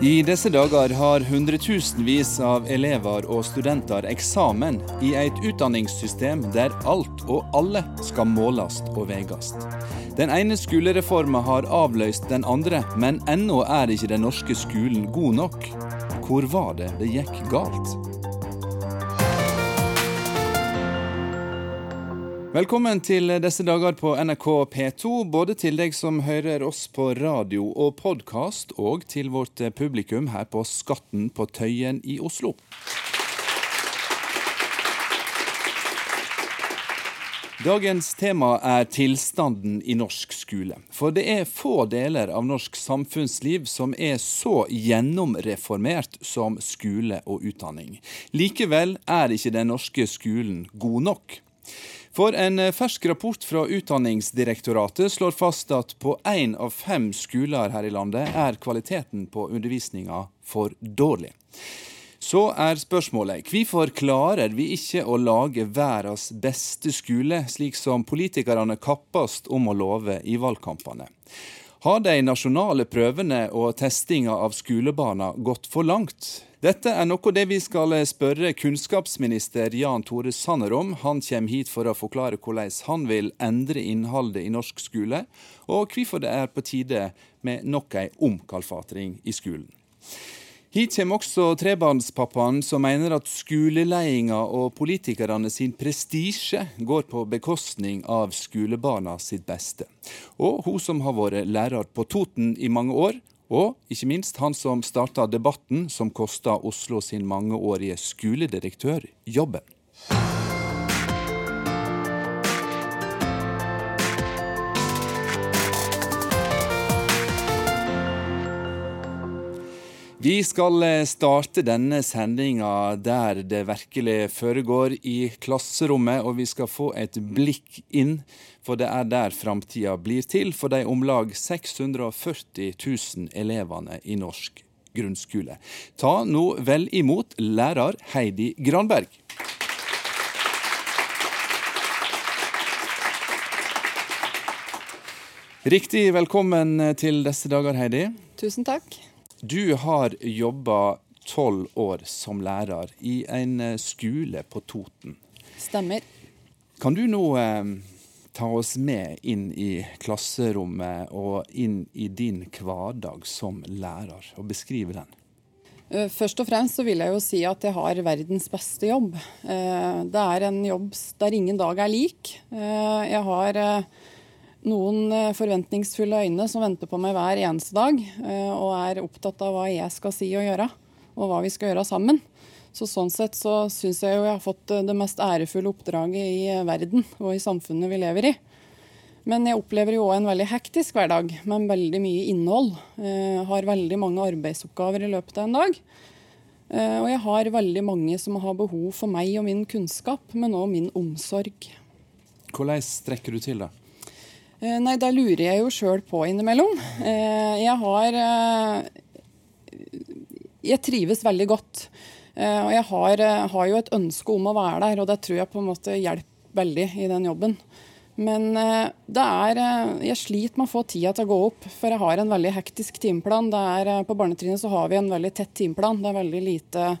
I disse dager har hundretusenvis av elever og studenter eksamen i et utdanningssystem der alt og alle skal måles og veies. Den ene skolereformen har avløst den andre, men ennå er ikke den norske skolen god nok. Hvor var det det gikk galt? Velkommen til disse dager på NRK P2, både til deg som hører oss på radio og podkast, og til vårt publikum her på Skatten på Tøyen i Oslo. Dagens tema er tilstanden i norsk skole. For det er få deler av norsk samfunnsliv som er så gjennomreformert som skole og utdanning. Likevel er ikke den norske skolen god nok. For en eh, fersk rapport fra Utdanningsdirektoratet slår fast at på én av fem skoler her i landet er kvaliteten på undervisninga for dårlig. Så er spørsmålet hvorfor klarer vi ikke å lage verdens beste skole, slik som politikerne kappes om å love i valgkampene? Har de nasjonale prøvene og testinga av skolebarna gått for langt? Dette er noe det vi skal spørre kunnskapsminister Jan Tore Sanner om. Han kommer hit for å forklare hvordan han vil endre innholdet i norsk skole, og hvorfor det er på tide med nok ei omkalfatring i skolen. Hit kommer også trebarnspappaen som mener at skoleledelsen og politikerne sin prestisje går på bekostning av skolebarna sitt beste. Og hun som har vært lærer på Toten i mange år, og ikke minst han som starta debatten som kosta Oslo sin mangeårige skoledirektør jobben. Vi skal starte denne sendinga der det virkelig foregår, i klasserommet. Og vi skal få et blikk inn for det er der framtida blir til for de om lag 640 000 elevene i norsk grunnskole. Ta nå vel imot lærer Heidi Granberg. Riktig velkommen til disse dager, Heidi. Tusen takk. Du har jobba tolv år som lærer i en skole på Toten. Stemmer. Kan du nå eh, ta oss med inn i klasserommet og inn i din hverdag som lærer, og beskrive den? Eh, først og fremst så vil jeg jo si at jeg har verdens beste jobb. Eh, det er en jobb der ingen dag er lik. Eh, jeg har noen forventningsfulle øyne som venter på meg hver eneste dag, og er opptatt av hva jeg skal si og gjøre, og hva vi skal gjøre sammen. Så Sånn sett så syns jeg jo jeg har fått eh, det mest ærefulle oppdraget i eh, verden og i samfunnet vi lever i. Men jeg opplever jo òg en veldig hektisk hverdag med veldig mye innhold. Jeg eh, har veldig mange arbeidsoppgaver i løpet av en dag. Og jeg har veldig mange som har behov for meg og min kunnskap, men òg min omsorg. Hvordan strekker du til, da? Nei, da lurer jeg jo sjøl på innimellom. Jeg har Jeg trives veldig godt. Eh, og jeg har, eh, har, jo et ønske om å være der, og det tror jeg på en måte hjelper veldig i den jobben. Men eh, det er Jeg sliter med å få tida til å gå opp, for jeg har en veldig hektisk timeplan. på barnetrinnet så har vi en veldig tett timeplan. Det er veldig lite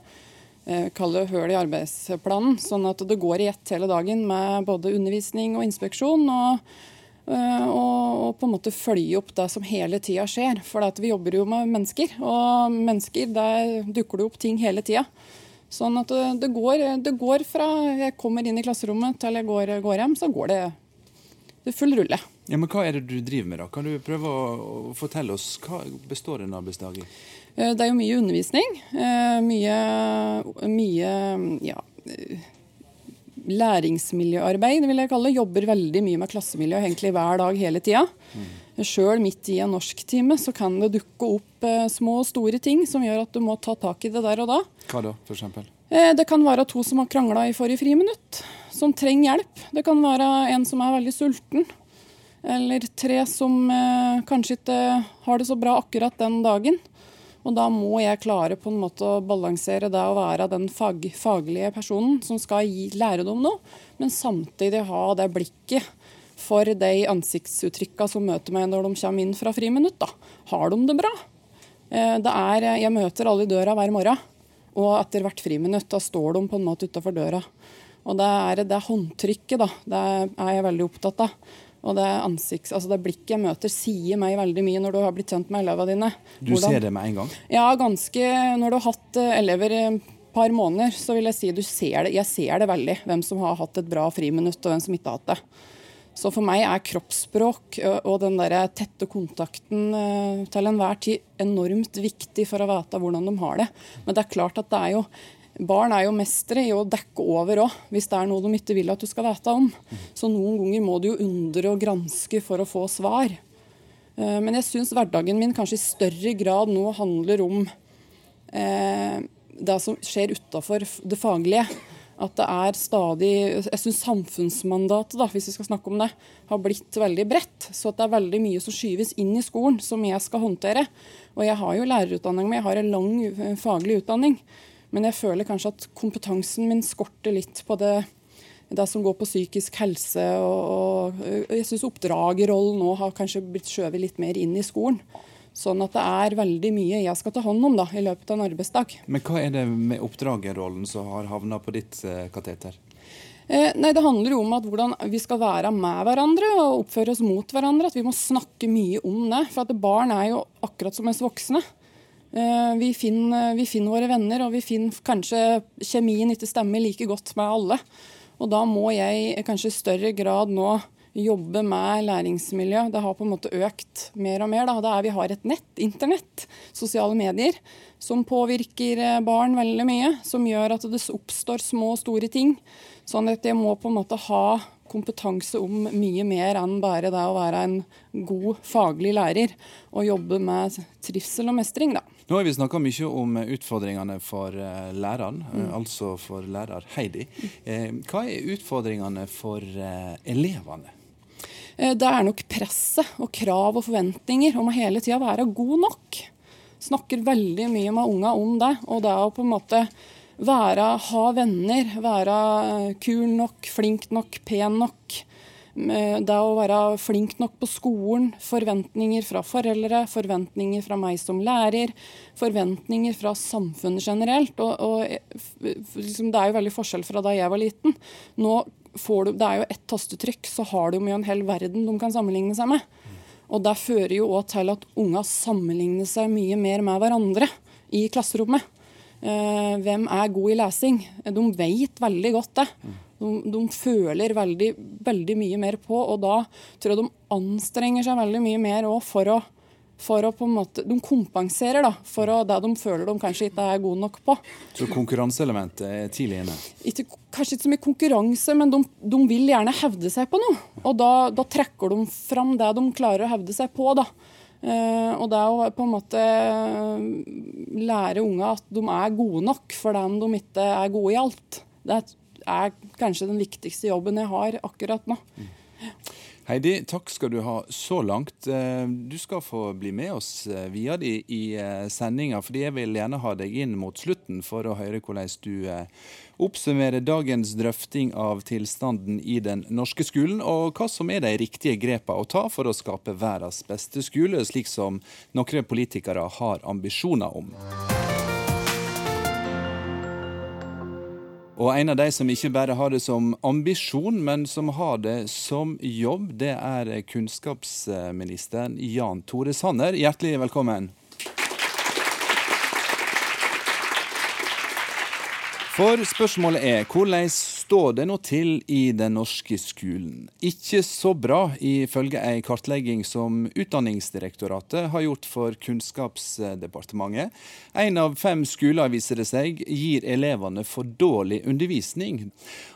kall det høl i arbeidsplanen. Sånn at det går i ett hele dagen med både undervisning og inspeksjon. og og, på en måte følge opp det som hele tida skjer. For vi jobber jo med mennesker, og mennesker, der dukker det opp ting hele tida. Sånn at det går, det går, fra jeg kommer inn i klasserommet til jeg går, går hjem, så går det, det full rulle. Ja, men Hva er det du driver med? da? Kan du prøve å, å fortelle oss hva består en arbeidsdag i? Eh, det er jo mye undervisning. Eh, mye, mye ja, læringsmiljøarbeid, vil jeg kalle det. Jobber veldig mye med klassemiljø egentlig hver dag hele tida. Mm. Sjøl midt i en norsktime så kan det dukke opp eh, små og store ting som gjør at du må ta tak i det der og da. Hva da, for eksempel? Eh, det kan være to som har krangla i forrige friminutt, som trenger hjelp. Det kan være en som er veldig sulten. Eller tre som eh, kanskje ikke har det så bra akkurat den dagen. Og da må jeg klare på en måte å balansere det å være den fag, faglige personen som skal gi, lære dem noe, men samtidig ha det blikket for de ansiktsuttrykkene som møter meg når de kommer inn fra friminutt. da. Har de det bra? Eh, det er, jeg møter alle i døra hver morgen, og etter hvert friminutt da står de på en måte utafor døra. Og det er, det er håndtrykket, da. Det er jeg veldig opptatt av. Og det, ansikts, altså det blikket jeg møter, sier meg veldig mye når du har blitt kjent med elevene dine. Du Hvordan, ser det med en gang? Ja, ganske. Når du har hatt eh, elever i et par måneder, så vil jeg si du ser det. Jeg ser det veldig, hvem som har hatt et bra friminutt, og hvem som ikke har hatt det. Så for meg er kroppsspråk og den der tette kontakten til enhver tid enormt viktig for å vite hvordan de har det. Men det er klart at det er jo Barn er jo mestere i å dekke over òg, hvis det er noe de ikke vil at du skal vite om. Så noen ganger må du jo undre og granske for å få svar. Eh, men jeg syns hverdagen min kanskje i større grad nå handler om eh, det som skjer utafor det faglige. At det er stadig Jeg syns samfunnsmandatet, da, hvis vi skal snakke om det, har blitt veldig bredt. Så det er veldig mye som skyves inn i skolen, som jeg skal håndtere. Og jeg har jo lærerutdanning, men jeg har en lang eh, faglig utdanning. Men jeg føler kanskje at kompetansen min skorter litt på det, det som går på psykisk helse. Og, og jeg syns oppdragerrollen nå har kanskje blitt skjøvet litt mer inn i skolen. Sånn at det er veldig mye jeg skal ta hånd om da, i løpet av en arbeidsdag. Men hva er det med oppdragerrollen som har havna på ditt eh, kateter? Eh, nei, Det handler jo om at hvordan vi skal være med hverandre og oppføre oss mot hverandre. At vi må snakke mye om det. For at barn er jo akkurat som oss voksne. Eh, vi finner, vi finner, våre venner, og vi finner kanskje kjemien ikke stemmer like godt med alle. Og da må jeg kanskje i større grad nå jobbe med læringsmiljø. Det har på en måte økt mer og mer. Da. Det er vi har et nett, internett, sosiale medier, som påvirker eh, barn veldig mye. Som gjør at det oppstår små og store ting. Sånn at jeg må på en måte ha kompetanse om mye mer enn bare det å være en god faglig lærer og jobbe med trivsel og mestring. da. Nå har vi snakka mye om utfordringene for eh, læreren, eh, mm. altså for lærer Heidi. Eh, hva er utfordringene for elevene? Det er nok presset og krav og forventninger om å hele tida være god nok. Snakker veldig mye med unga om det. Og det å på en måte være, ha venner, være kul nok, flink nok, pen nok. Det å være flink nok på skolen, forventninger fra foreldre, forventninger fra meg som lærer, forventninger fra samfunnet generelt. Og, og liksom, Det er jo veldig forskjell fra da jeg var liten. Nå får du, Det er jo ett tastetrykk, så har de jo en hel verden de kan sammenligne seg med. Og Det fører jo òg til at unga sammenligner seg mye mer med hverandre i klasserommet. Eh, hvem er god i lesing? De vet veldig godt det. De, de, føler veldig, veldig mye mer på, og da tror jeg de anstrenger seg veldig mye mer for å, for å på en måte, De kompenserer da, for å, det de føler de kanskje ikke er gode nok på. Så konkurranseelementet er tidlig inne? Ikke, kanskje ikke så mye konkurranse, men de, de, vil gjerne hevde seg på noe. Og da, da, trekker de fram det de klarer å hevde seg på. da. Uh, og det å på en måte lære unga at de er gode nok for dem de ikke er gode i alt, det er kanskje den viktigste jobben jeg har akkurat nå. Heidi, takk skal du ha så langt. Eh, du skal få bli med oss via videre i eh, sendinga, fordi jeg vil gjerne ha deg inn mot slutten for å høre hvordan du oppsummerer dagens drøfting av tilstanden i den norske skolen, og hva som er de riktige grepene å ta for å skape verdens beste skole, slik som noen politikere har ambisjoner om. Og en av de som ikke bare har det som ambisjon, men som har det som jobb, det er kunnskapsministeren Jan Tore Sanner. Hjertelig velkommen. For spørsmålet er hvordan står det nå til i den norske skolen? Ikke så bra, ifølge ei kartlegging som Utdanningsdirektoratet har gjort for Kunnskapsdepartementet. Én av fem skoler, viser det seg, gir elevene for dårlig undervisning.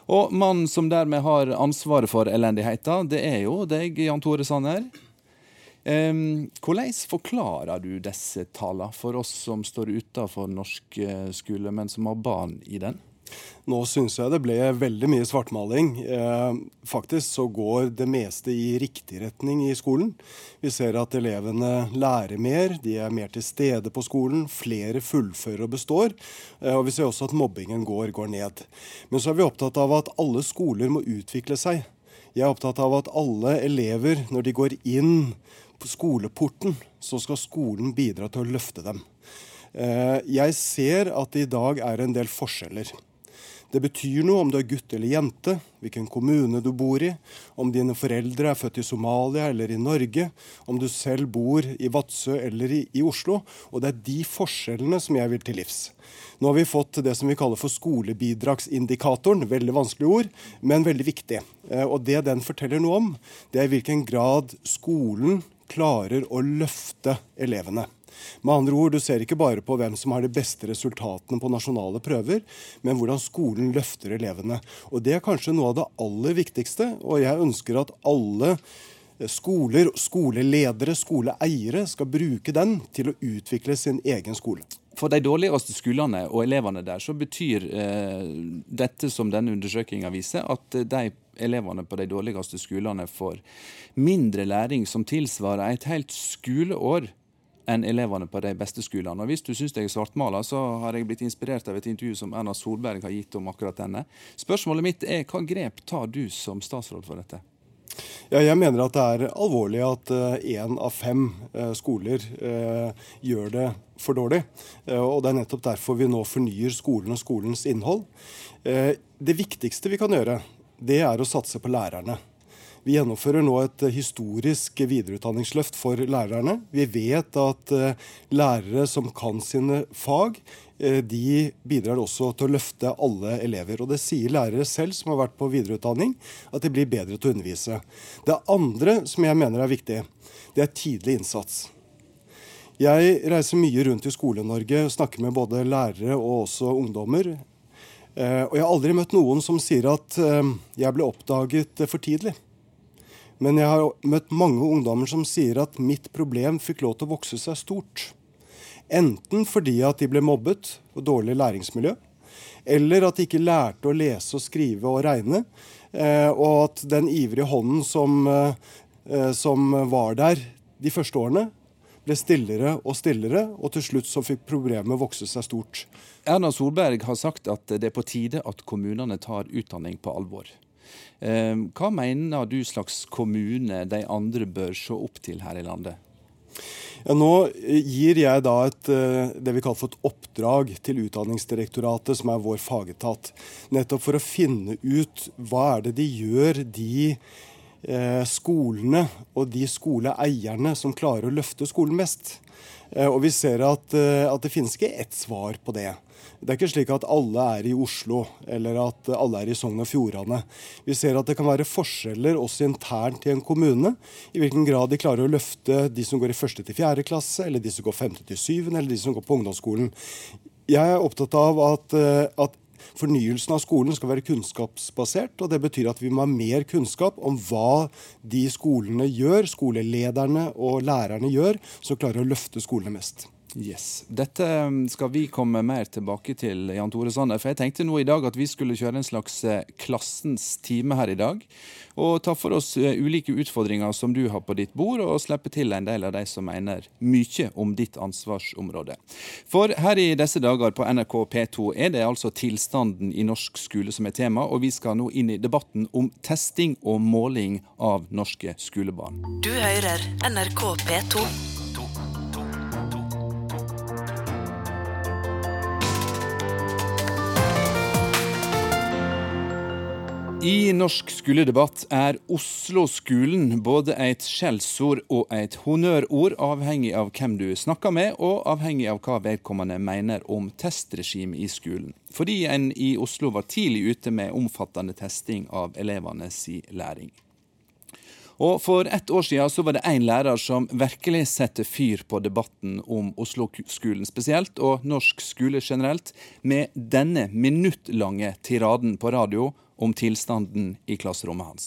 Og mannen som dermed har ansvaret for elendigheten, det er jo deg, Jan Tore Sanner. Hvordan forklarer du disse tallene for oss som står utenfor norsk eh, skole, men som har barn i den? Nå syns jeg det ble veldig mye svartmaling. Eh, faktisk så går det meste i riktig retning i skolen. Vi ser at elevene lærer mer, de er mer til stede på skolen, flere fullfører og består. Eh, og vi ser også at mobbingen går, går ned. Men så er vi opptatt av at alle skoler må utvikle seg. Jeg er opptatt av at alle elever, når de går inn skoleporten, så skal skolen bidra til å løfte dem. Eh, jeg ser at det i dag er en del forskjeller. Det betyr noe om du er gutt eller jente, hvilken kommune du bor i, om dine foreldre er født i Somalia eller i Norge, om du selv bor i Vadsø eller i, i, Oslo. Og det er de forskjellene som jeg vil til livs. Nå har vi fått det som vi kaller for skolebidragsindikatoren. Veldig vanskelig ord, men veldig viktig. Eh, og det den forteller noe om, det er i hvilken grad skolen klarer å løfte elevene. Med andre ord, du ser ikke bare på hvem som har de beste resultatene på nasjonale prøver, men hvordan skolen løfter elevene. Og Det er kanskje noe av det aller viktigste, og jeg ønsker at alle skoler, skoleledere, skoleeiere skal bruke den til å utvikle sin egen skole. For de dårligste skolene og elevene der, så betyr eh, dette som denne undersøkelsen viser, at de elevene på de dårligste skolene får mindre læring som tilsvarer et helt skoleår enn elevene på de beste skolene. Og Hvis du syns jeg er svartmaler, så har jeg blitt inspirert av et intervju som Erna Solberg har gitt om akkurat denne. Spørsmålet mitt er hva grep tar du som statsråd for dette? Ja, jeg mener at det er alvorlig at én uh, av fem uh, skoler uh, gjør det for dårlig. og Det er nettopp derfor vi nå fornyer skolen og skolens innhold. det viktigste vi kan gjøre, det er å satse på lærerne. Vi gjennomfører nå et historisk videreutdanningsløft for lærerne. Vi vet at eh, lærere som kan sine fag, eh, de bidrar også til å løfte alle elever. Og det sier lærere selv som har vært på videreutdanning, at de blir bedre til å undervise. Det andre som jeg mener er viktig, det er tidlig innsats. Jeg reiser mye rundt i Skole-Norge, snakker med både lærere og også ungdommer. Eh, og jeg har aldri møtt noen som sier at jeg ble oppdaget for tidlig. Men jeg har møtt mange ungdommer som sier at mitt problem fikk lov til å vokse seg stort. Enten fordi at de ble mobbet og dårlig læringsmiljø, eller at de ikke lærte å lese og skrive og regne, eh, og at den ivrige hånden som, eh, som var der de første årene, ble stillere og stillere, og til slutt så fikk problemet vokse seg stort. Erna Solberg har sagt at det er på tide at kommunene tar utdanning på alvor. Ehm, hva mener du slags kommune de andre bør se opp til her i landet? Ja, nå gir jeg da et, eh, det vi kaller for et oppdrag til Utdanningsdirektoratet, som er vår fagetat. Nettopp for å finne ut hva er det de gjør, de eh, skolene og de skoleeierne som klarer å løfte skolen mest. Eh, og vi ser at, eh, at det finnes ikke ett svar på det. Det er ikke slik at alle er i Oslo, eller at alle er i Sogn og Fjordane. Vi ser at det kan være forskjeller også internt i en kommune. I hvilken grad de klarer å løfte de som går i første til fjerde klasse, eller de som går femte til syvende, eller de som går på ungdomsskolen. Jeg er opptatt av at, eh, at Fornyelsen av skolen skal være kunnskapsbasert, og det betyr at vi må ha mer kunnskap om hva de skolene gjør, skolelederne og lærerne gjør, som klarer å løfte skolene mest. Yes. Dette um, skal vi komme mer tilbake til, Jan Tore Sanner. For jeg tenkte nå i dag at vi skulle kjøre en slags eh, klassens time her i dag. Og ta for oss eh, ulike utfordringer som du har på ditt bord, og slippe til en del av de som mener mye om ditt ansvarsområde. For her i disse dager på NRK P2 er det altså tilstanden i norsk skole som er tema, og vi skal nå inn i debatten om testing og måling av norske skolebarn. Du hører NRK P2. I norsk skoledebatt er Oslo-skolen både et skjellsord og et honnørord, avhengig av hvem du snakker med, og avhengig av hva vedkommende mener om testregimet i skolen. Fordi en i Oslo var tidlig ute med omfattende testing av elevenes læring. Og For ett år siden så var det én lærer som virkelig satte fyr på debatten om Oslo-skolen spesielt, og norsk skole generelt, med denne minuttlange tiraden på radio om tilstanden i klasserommet hans.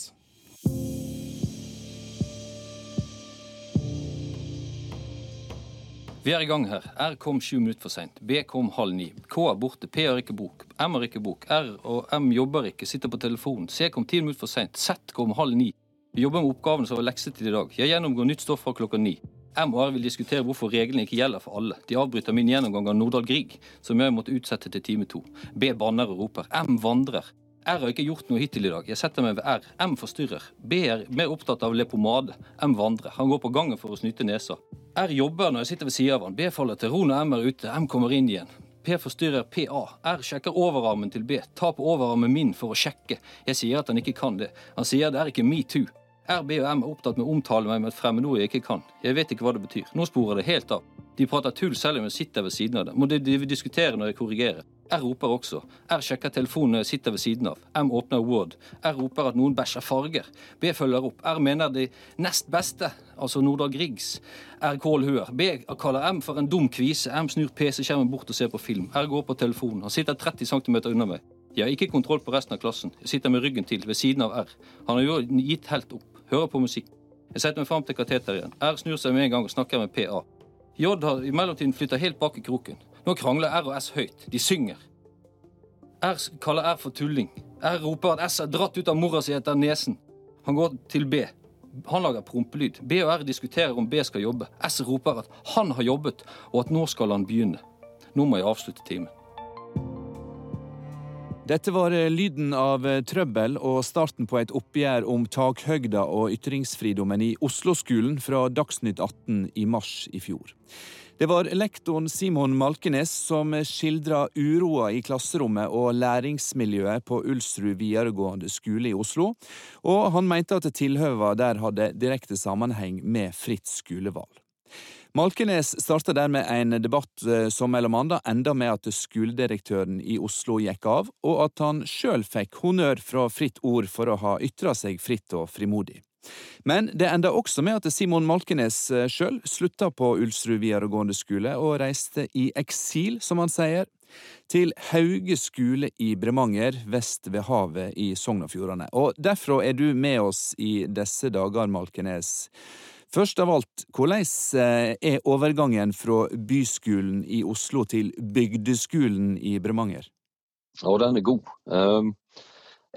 Vi er i gang her. R kom sju minutter for seint. B kom halv ni. K er borte. P har ikke bok. M har ikke bok. R og M jobber ikke, sitter på telefonen. C kom ti minutter for seint. Z kom halv ni. Vi jobber med oppgavene som var leksetid i dag. Jeg gjennomgår nytt stoff fra klokka ni. M og R vil diskutere hvorfor reglene ikke gjelder for alle. De avbryter min gjennomgang av Nordahl Grieg, som jeg måtte utsette til time to. B banner og roper. M vandrer. R har ikke gjort noe hittil i dag. Jeg setter meg ved R. M forstyrrer. B er mer opptatt av lepomade. M vandrer. Han går på gangen for å snyte nesa. R jobber når jeg sitter ved siden av han. B faller til ro når M er ute. M kommer inn igjen. P forstyrrer PA. R sjekker overarmen til B. Ta på overarmen min for å sjekke. Jeg sier at han ikke kan det. Han sier det er ikke metoo. R, B og M er opptatt med å omtale meg med et fremmedord jeg ikke kan. Jeg vet ikke hva det betyr. Nå sporer det helt av. De prater tull selv om jeg sitter ved siden av dem. Må de, de diskutere når jeg korrigerer. R roper også. R sjekker telefonen jeg sitter ved siden av. M åpner Word. R roper at noen bæsjer farger. B følger opp. R mener de nest beste, altså Nordahl Griegs. R Kål Hør. B kaller M for en dum kvise. M snur PC-skjermen bort og ser på film. R går på telefonen. Han sitter 30 cm unna meg. Jeg har ikke kontroll på resten av klassen. Jeg sitter med ryggen til, ved siden av R. Han har jo gitt helt opp. Hører på musikk. Jeg setter meg fram til kateteret igjen. R snur seg med en gang og snakker med PA. J har i mellomtiden flytta helt bak i kroken. Nå krangler R og S høyt. De synger. R kaller R for tulling. R roper at S er dratt ut av mora si etter nesen. Han går til B. Han lager prompelyd. B og R diskuterer om B skal jobbe. S roper at han har jobbet, og at nå skal han begynne. Nå må jeg avslutte timen. Dette var eh, lyden av eh, trøbbel og starten på et oppgjør om takhøgda og ytringsfridommen i Oslo-skolen fra Dagsnytt 18 i mars i fjor. Det var lektoren Simon Malkenes som skildra uroa i klasserommet og læringsmiljøet på Ulsrud videregående skole i Oslo, og han mente at tilhøva der hadde direkte sammenheng med fritt skolevalg. Malkenes starta dermed en debatt eh, som mellom annet enda med at skoledirektøren i Oslo gikk av, og at han sjøl fikk honnør fra Fritt Ord for å ha ytra seg fritt og frimodig. Men det enda også med at Simon Malkenes eh, sjøl slutta på Ulsrud videregående skole og reiste i eksil, som han sier, til Hauge skole i Bremanger, vest ved havet i Sogn og Fjordane. Og derfra er du med oss i disse dager, Malkenes. Først av alt, hvordan eh, er overgangen fra byskolen i Oslo til bygdeskolen i Bremanger? Og den er god. Ehm,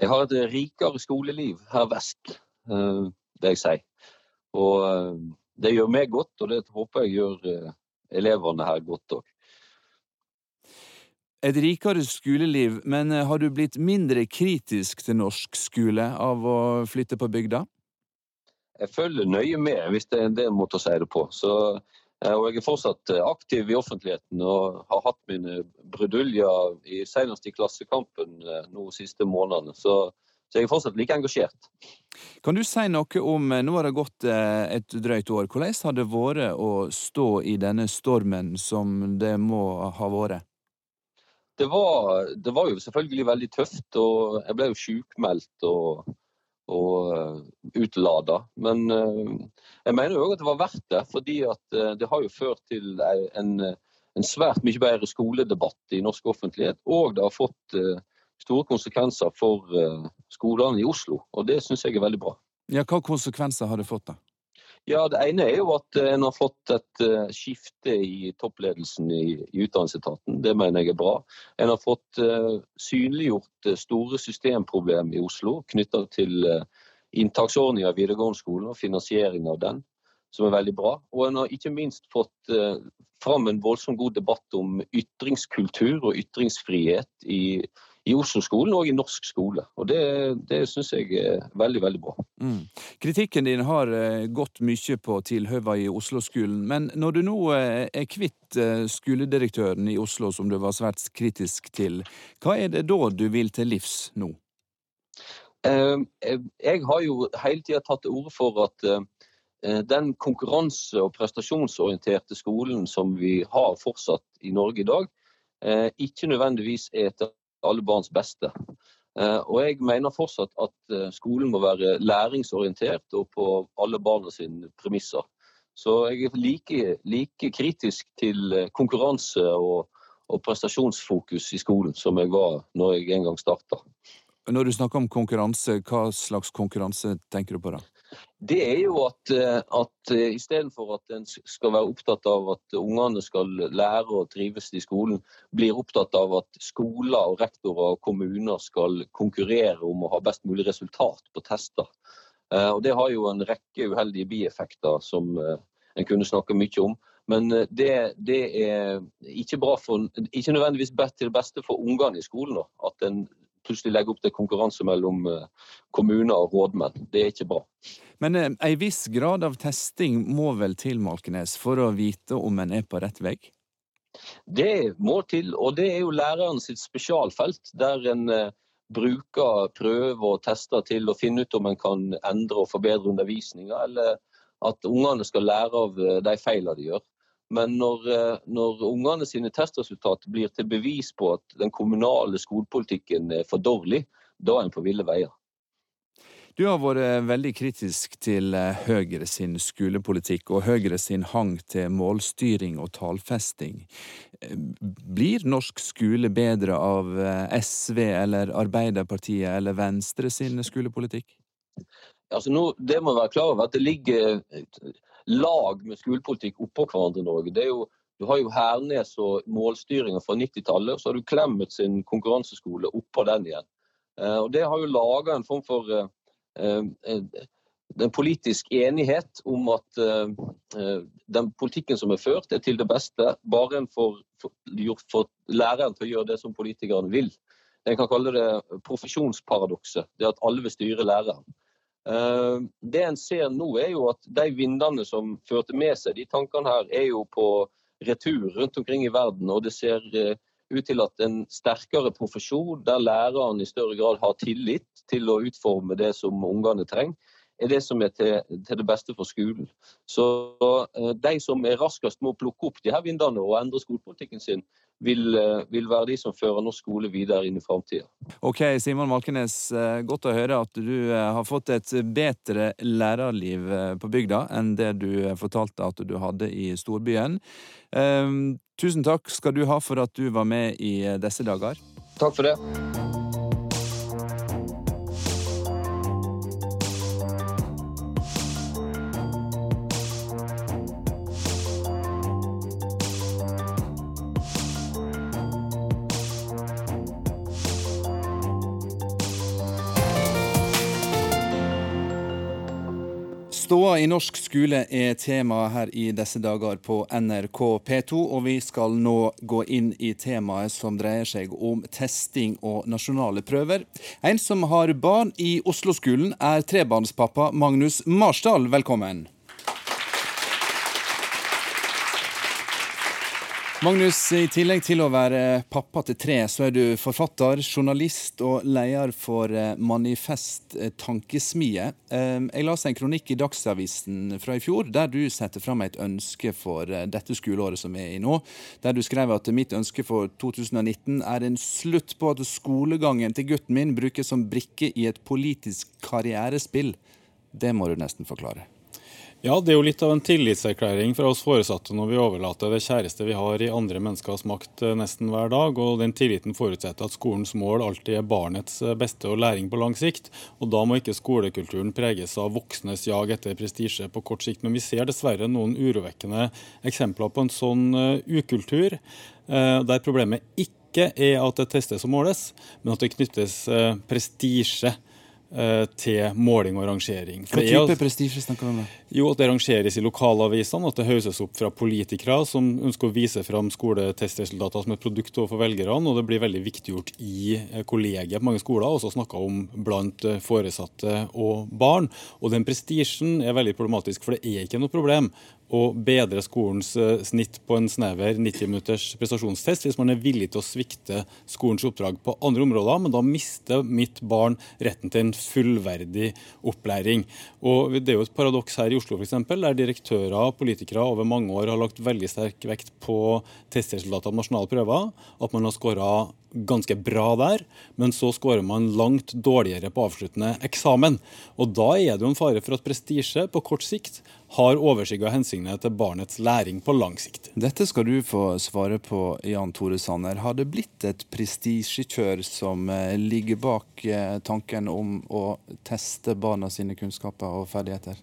jeg har et rikere skoleliv her vest. Ehm, det jeg sier. Og eh, det gjør meg godt, og det håper jeg gjør eh, elevene her godt òg. Et rikere skoleliv, men eh, har du blitt mindre kritisk til norsk skole av å flytte på bygda? Jeg følger nøye med, hvis det er en del måter å si det på. Så, og jeg er fortsatt aktiv i offentligheten og har hatt mine bruduljer, senest i Klassekampen nå siste månedene. Så så jeg er fortsatt like engasjert. Kan du si noe om, eh, nå har det gått eh, et drøyt år, hvordan har det vært å stå i denne stormen som det må ha vært? Det var, det var jo selvfølgelig veldig tøft, og jeg ble jo sjukmeldt og, og uh, utlada. Men jeg mener jo òg at det var verdt det, fordi at det har jo ført til en, en, svært mye bedre skoledebatt i norsk offentlighet. Og det har fått store konsekvenser for uh, skolene i Oslo, og det syns jeg er veldig bra. Ja, Hva konsekvenser har det fått, da? Ja, Det ene er jo at en har fått et uh, skifte i toppledelsen i, i, utdanningsetaten. Det mener jeg er bra. En har fått synliggjort store systemproblemer i Oslo knytta til inntaksordninga i videregående skole og finansiering av den, som er veldig bra. Og en har ikke minst fått fram en voldsomt god debatt om ytringskultur og ytringsfrihet i i Oslo-skolen og i norsk skole. Og Det, det syns jeg er veldig veldig bra. Mm. Kritikken din har eh, gått mye på tilhøva i Oslo-skolen, men når du nå eh, er kvitt eh, skoledirektøren i Oslo, som du var svært kritisk til, hva er det da du vil til livs nå? Jeg har jo hele tida tatt til orde for at den konkurranse- og prestasjonsorienterte skolen som vi har fortsatt i Norge i dag, ikke nødvendigvis er etter alle barns beste. Eh, og jeg mener fortsatt at eh, skolen må være læringsorientert og på alle barna sine premisser. Så jeg er like, like kritisk til eh, konkurranse og, og, prestasjonsfokus i skolen som jeg var når jeg en gang starta. Når du snakker om konkurranse, hva slags konkurranse tenker du på da? Det er jo at, eh, at eh, istedenfor at en skal være opptatt av at ungene skal lære og trives i skolen, blir opptatt av at skoler og rektorer og kommuner skal konkurrere om å ha best mulig resultat på tester. Eh, og Det har jo en rekke uheldige bieffekter som en kunne snakke mye om. Men det, det er ikke, for, ikke nødvendigvis til beste for ungene i skolen. At en plutselig legge opp til konkurranse mellom kommuner og rådmenn. Det er ikke bra. Men ei viss grad av testing må vel til, Malkenes, for å vite om en er på rett vei? Det må til, og det er jo læreren sitt spesialfelt. Der en bruker prøver og tester til å finne ut om en kan endre og forbedre undervisninga, eller at ungene skal lære av de feilene de gjør. Men når, eh, når ungene sine testresultat blir til bevis på at den kommunale skolepolitikken er for dårlig, da er en på ville veier. Du har vært veldig kritisk til eh, Høyre sin skolepolitikk og Høyre sin hang til målstyring og tallfesting. Eh, blir norsk skole bedre av SV eller Arbeiderpartiet eller Venstre sin skolepolitikk? Altså nå, det må være klar over at det ligger lag med skolepolitikk oppå hverandre i Norge. Jo, du har jo Hernes og målstyringa fra 90-tallet, og så har du Clemet sin konkurranseskole oppå den igjen. Eh, og Det har jo laga en form for eh, eh, en politisk enighet om at den politikken som er ført, er til det beste, bare en får, får læreren til å gjøre det som politikerne vil. En kan kalle det profesjonsparadokset. Det at alle vil styre læreren. Eh, det en ser nå, er jo at de vindene som førte med seg de tankene her, er jo på retur rundt omkring i verden. Og det ser eh, ut til at en sterkere profesjon, der læreren i større grad har tillit til å utforme det som ungene trenger, er det som er til, til det beste for skolen. Så uh, de som er raskest med å plukke opp de her vindene og endre skolepolitikken sin, vil, eh, vil, være de som fører norsk skole videre inn i framtida. Ok, Simon Malkenes, eh, godt å høre at du eh, har fått et bedre lærerliv på bygda enn det du fortalte at du hadde i storbyen. Tusen takk skal du ha for at du var med i disse dager. Takk for det. Ståa i norsk skole er tema her i disse dager på NRK P2, og vi skal nå gå inn i temaet som dreier seg om testing og nasjonale prøver. En som har barn i Oslo-skolen, er trebarnspappa Magnus Marsdal. Velkommen. Magnus, i tillegg til å være pappa til tre, så er du forfatter, journalist og leder for eh, Manifest eh, Tankesmie. Jeg jeg leste en kronikk i Dagsavisen fra i fjor der du setter fram et ønske for eh, dette skoleåret som er i nå. Der du skrev at mitt ønske for 2019 er en slutt på at skolegangen til gutten min brukes som brikke i et politisk karrierespill. Det må du nesten forklare. Ja, det er jo litt av en tillitserklæring fra oss foresatte når vi overlater det kjæreste vi har i andre menneskers makt eh, nesten hver dag. Og den tilliten forutsetter at skolens mål alltid er barnets eh, beste og læring på lang sikt. Og da må ikke skolekulturen preges av voksnes jag etter prestisje på kort sikt. Men vi ser dessverre noen urovekkende eksempler på en sånn uh, ukultur, der problemet ikke er at det testes og måles, men at det knyttes prestisje Eh, til måling og rangering. Hva type prestisje snakker du om? Jo, At det rangeres i lokalavisene, at det hauses opp fra politikere som ønsker å vise fram skoletestresultater som et produkt overfor velgerne. Og det blir veldig viktiggjort i eh, kollegiet på mange skoler, også snakka om blant eh, foresatte og barn. Og den prestisjen er veldig problematisk, for det er ikke noe problem å bedre skolens eh, snitt på en snever 90 minutters prestasjonstest hvis man er villig til å svikte skolens oppdrag på andre områder, men da mister mitt barn retten til en fullverdig opplæring. Og Det er jo et paradoks her i Oslo f.eks., der direktører og politikere over mange år har lagt veldig sterk vekt på testresultater av nasjonale prøver, at man har skåra ganske bra der, men så skårer man langt dårligere på avsluttende eksamen. Og Da er det jo en fare for at prestisje på kort sikt har overskygga hensynet til barnets læring på lang sikt. Dette skal du få svare på, Jan Tore Sanner. Har det blitt et prestisjekjør som eh, ligger bak eh, tanken om å teste barna sine kunnskaper og ferdigheter?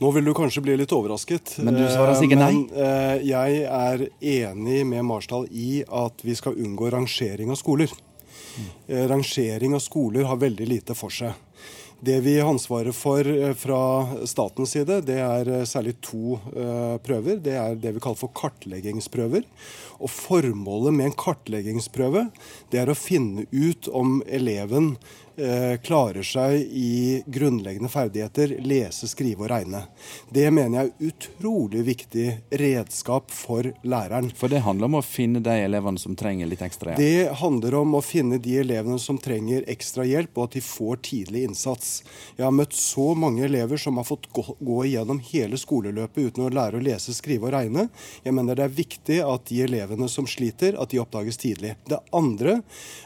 Nå vil du kanskje bli litt overrasket. Men du svarer sikkert nei? Men eh, jeg er enig med Marsdal i at vi skal unngå rangering av skoler. Mm. Rangering av skoler har veldig lite for seg. Det vi har ansvaret for eh, fra statens side, det er eh, særlig to uh, prøver. Det er det vi kaller for kartleggingsprøver. Og Formålet med en kartleggingsprøve det er å finne ut om eleven Eh, klarer seg i grunnleggende ferdigheter lese, skrive og regne. Det mener jeg er utrolig viktig redskap for læreren. For det handler om å finne de elevene som trenger litt ekstra hjelp? Det handler om å finne de elevene som trenger ekstra hjelp, og at de får tidlig innsats. Jeg har møtt så mange elever som har fått gå, gå igjennom hele skoleløpet uten å lære å lese, skrive og regne. Jeg mener det er viktig at de elevene som sliter, at de oppdages tidlig. Det andre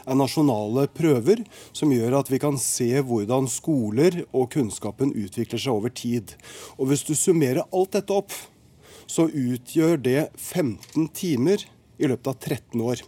er nasjonale prøver, som gjør at at vi kan se hvordan skoler og kunnskapen utvikler seg over tid. Og Hvis du summerer alt dette opp, så utgjør det 15 timer i løpet av 13 år.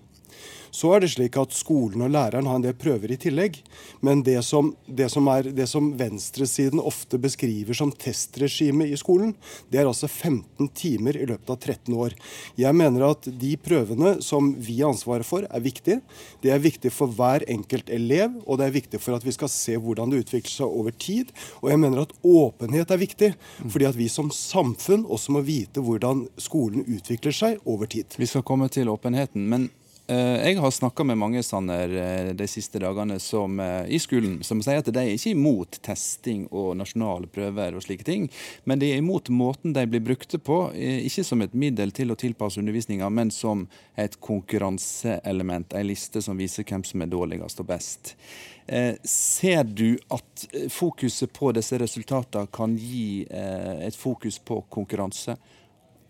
Så er det slik at skolen og læreren har en del prøver i tillegg. Men det som, det som, er, det som venstresiden ofte beskriver som testregime i skolen, det er altså 15 timer i løpet av 13 år. Jeg mener at de prøvene som vi har ansvaret for, er viktige. Det er viktig for hver enkelt elev, og det er viktig for at vi skal se hvordan det utvikler seg over tid. Og jeg mener at åpenhet er viktig, fordi at vi som samfunn også må vite hvordan skolen utvikler seg over tid. Vi skal komme til åpenheten, men jeg har snakka med mange Sanner, eh, de siste dagene som, eh, i skolen som sier at de er ikke imot testing og nasjonale prøver og slike ting, men de er imot måten de blir brukte på. Ikke som et middel til å tilpasse undervisninga, men som et konkurranseelement. En liste som viser hvem som er dårligst og best. Ser du at fokuset på disse resultatene kan gi et fokus på konkurranse,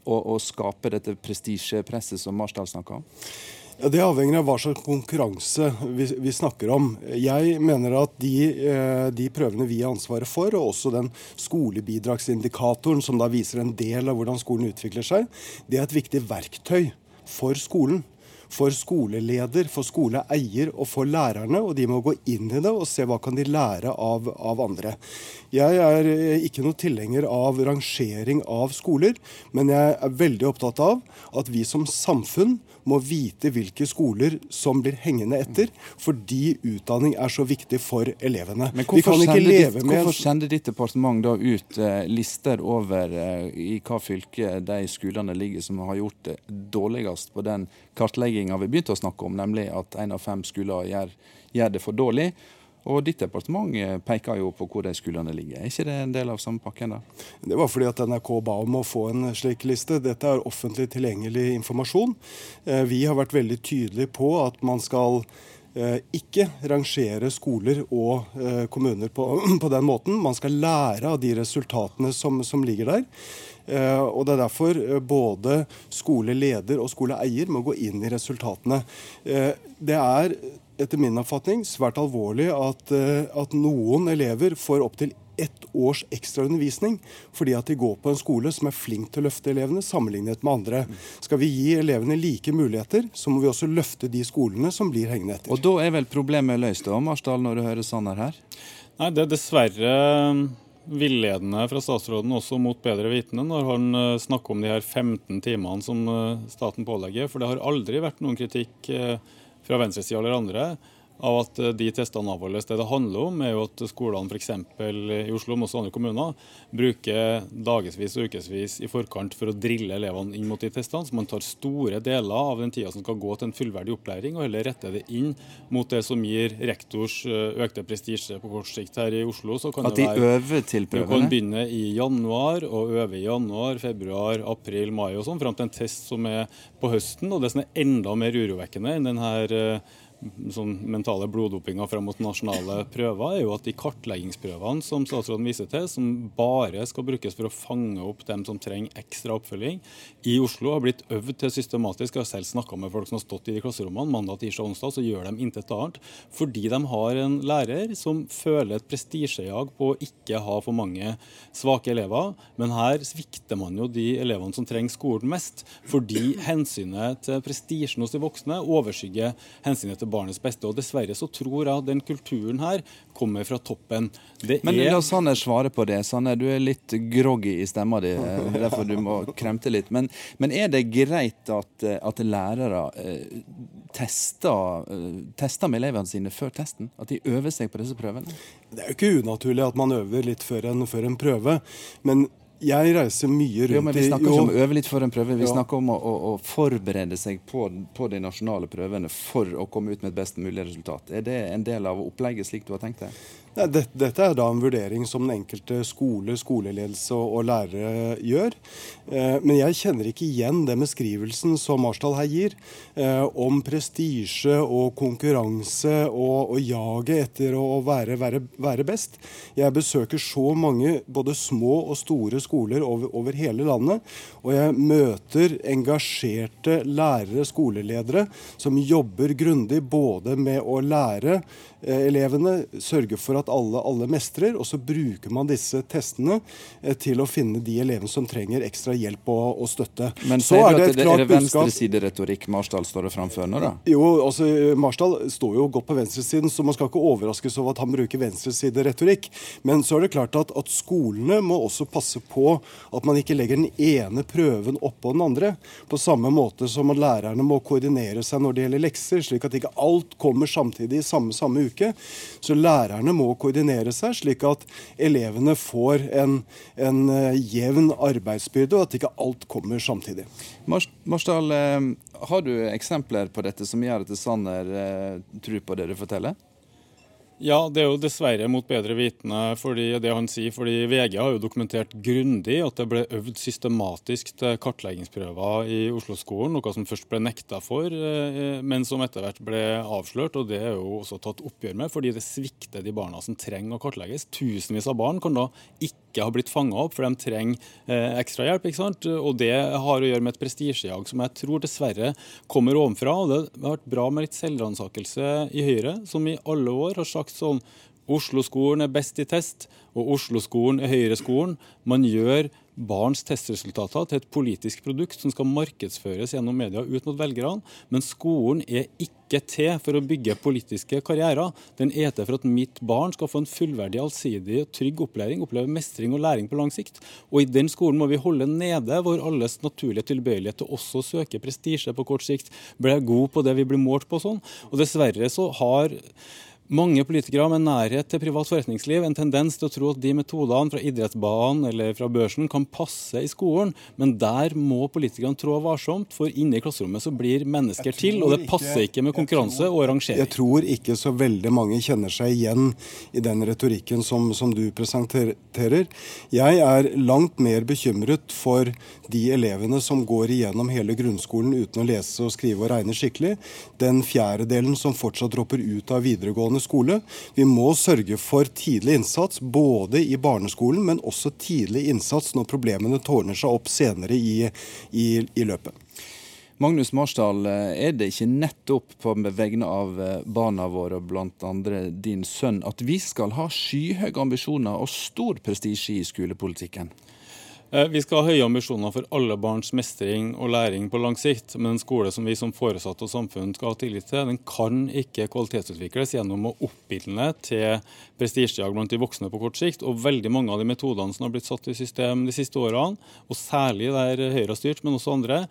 og, og skape dette prestisjepresset som Marsdal snakker om? Ja, Det avhenger av hva slags konkurranse vi, vi snakker om. Jeg mener at de, eh, de, prøvene vi har ansvaret for, og også den skolebidragsindikatoren som da viser en del av hvordan skolen utvikler seg, det er et viktig verktøy for skolen for skoleleder, for skoleeier og for lærerne. Og de må gå inn i det og se hva kan de lære av, av andre. Jeg er eh, ikke noe tilhenger av rangering av skoler, men jeg er veldig opptatt av at vi som samfunn må vite hvilke skoler som blir hengende etter, fordi utdanning er så viktig for elevene. Men hvorfor, sender ditt, hvorfor sender ditt departement da ut eh, lister over eh, i hva fylke de skolene ligger som har gjort det dårligst på den kartlegginga vi begynte å snakke om, nemlig at én av fem skoler gjør, gjør, det for dårlig. Og ditt departement eh, peker jo på hvor de skolene ligger. Er ikke det en del av samme pakken? da? Det var fordi at NRK ba om å få en slik liste. Dette er offentlig tilgjengelig informasjon. Eh, vi har vært veldig tydelige på at man skal eh, ikke rangere skoler og kommuner på, på, den måten. Man skal lære av de resultatene som, som ligger der. Og Det er derfor både skoleleder og skoleeier må gå inn i resultatene. Det er etter min oppfatning svært alvorlig at, at noen elever får opptil ett års ekstra undervisning fordi at de går på en skole som er flink til å løfte elevene sammenlignet med andre. Skal vi gi elevene like muligheter, så må vi også løfte de skolene som blir hengende etter. Og Da er vel problemet løst, da, Marsdal, når du hører Sanner her? Nei, det er dessverre villedende fra statsråden også mot bedre vitende når han eh, snakker om de her 15 timene som eh, staten pålegger. For det har aldri vært noen kritikk eh, fra venstresida eller andre av at eh, de testene avholdes. Det det handler om, er jo at skolene f.eks. i Oslo og også andre kommuner bruker dagevis og ukevis i forkant for å drille elevene inn mot de testene. Så man tar store deler av den tida som skal gå til en fullverdig opplæring, og heller retter det inn mot det som gir rektors eh, økte prestisje på kort sikt her i Oslo. Så kan at de det være, øver til prøvene? Du kan begynne i januar og øve i januar, februar, april, mai og sånn, fram til en test som er på høsten. Og det som er enda mer urovekkende enn den her eh, sånn mentale bloddopinga fram mot nasjonale prøver, er jo at de kartleggingsprøvene som statsråden viser til, som bare skal brukes for å fange opp dem som trenger ekstra oppfølging, i Oslo har blitt øvd til systematisk. Jeg har selv snakka med folk som har stått i de klasserommene mandag, tirsdag og onsdag, så gjør de intet annet. Fordi de har en lærer som føler et prestisjejag på å ikke ha for mange svake elever. Men her svikter man jo de elevene som trenger skolen mest, fordi hensynet til prestisjen hos de voksne overskygger hensynet til til barnets beste. Og Dessverre så tror jeg at den kulturen her kommer fra toppen. Det Men er... la Sanner svare på det. Sanner, du er litt groggy i stemma di, eh, derfor du må kremte litt. Men, men er det greit at, eh, at lærere eh, tester, eh, tester, med elevene sine før testen? At de øver seg på disse prøvene? Det er jo ikke unaturlig at man øver litt før en, før en prøve. Men jeg reiser mye rundt jo, men Vi snakker ikke om å øve litt for en prøve, vi ja. snakker om å, å, å forberede seg på, på, de nasjonale prøvene for å komme ut med et best mulig resultat. Er det en del av opplegget slik du har tenkt deg? Dette, dette er da en vurdering som den enkelte skole, skoleledelse og, og lærere gjør. Eh, men jeg kjenner ikke igjen den beskrivelsen som Marsdal her gir, eh, om prestisje og konkurranse og, og jaget etter å være, være, være, best. Jeg besøker så mange både små og store skoler over, over hele landet, og jeg møter engasjerte lærere, skoleledere, som jobber grundig både med å lære elevene, sørge for at alle, alle, mestrer. Og så bruker man disse testene eh, til å finne de elevene som trenger ekstra hjelp og, og støtte. Men så er det, et klart er det venstresideretorikk Marsdal står og framfører nå, da? Jo, altså Marsdal står jo godt på venstresiden, så man skal ikke overraskes over at han bruker venstresideretorikk. Men så er det klart at, at skolene må også passe på at man ikke legger den ene prøven oppå den andre. På samme måte som at lærerne må koordinere seg når det gjelder lekser, slik at ikke alt kommer samtidig i samme, samme uke. Så lærerne må koordinere seg, slik at elevene får en, en eh, jevn arbeidsbyrde, og at ikke alt kommer samtidig. Marsdal, eh, har du eksempler på dette som gjør at Sanner eh, tror på det du forteller? Ja, det er jo dessverre mot bedre vitende fordi det han sier. fordi VG har jo dokumentert grundig at det ble øvd systematisk til kartleggingsprøver i Oslo-skolen. Noe som først ble nekta for, eh, men som etter hvert ble avslørt. Og det er jo også tatt oppgjør med, fordi det svikter de barna som trenger å kartlegges. Tusenvis av barn kan da ikke ha blitt fanga opp, for de trenger eh, ekstra hjelp. ikke sant? Og det har å gjøre med et prestisjejag som jeg tror dessverre kommer ovenfra. Det har vært bra med litt selvransakelse i Høyre, som i alle år har sagt sånn Oslo-skolen er best i test, og Oslo-skolen er Høyre-skolen. Man gjør barns testresultater til et politisk produkt som skal markedsføres gjennom media ut mot velgerne. Men skolen er ikke til for å bygge politiske karrierer. Den er til for at mitt barn skal få en fullverdig, allsidig og trygg opplæring, oppleve mestring og læring på lang sikt. Og i den skolen må vi holde nede vår alles naturlige tilbøyelighet til også å søke prestisje på kort sikt. Bli god på det vi blir målt på sånn. Og dessverre så har mange politikere med nærhet til privat forretningsliv en tendens til å tro at de metodene fra idrettsbanen eller fra børsen kan passe i skolen, men der må politikerne trå varsomt, for inne i klasserommet så blir mennesker til, og det passer ikke, ikke med konkurranse tror, og rangering. Jeg tror ikke så veldig mange kjenner seg igjen i den retorikken som, som du presenterer. Jeg er langt mer bekymret for de elevene som går igjennom hele grunnskolen uten å lese og skrive og regne skikkelig, den fjerdedelen som fortsatt dropper ut av videregående videregående skole. Vi må sørge for tidlig innsats både i barneskolen, men også tidlig innsats når problemene tårner seg opp senere i, i, i løpet. Magnus Marsdal, er det ikke nettopp på vegne av eh, barna våre, andre din sønn, at vi skal ha skyhøye ambisjoner og stor prestisje i skolepolitikken? Eh, vi skal ha høye ambisjoner for alle barns mestring og læring på lang sikt. Men en skole som vi som foresatte og samfunn skal ha tillit til, den kan ikke kvalitetsutvikles gjennom å oppildne til prestisjejag blant de voksne på kort sikt. Og veldig mange av de metodene som har blitt satt i system de siste årene, og særlig der Høyre har styrt, men også andre,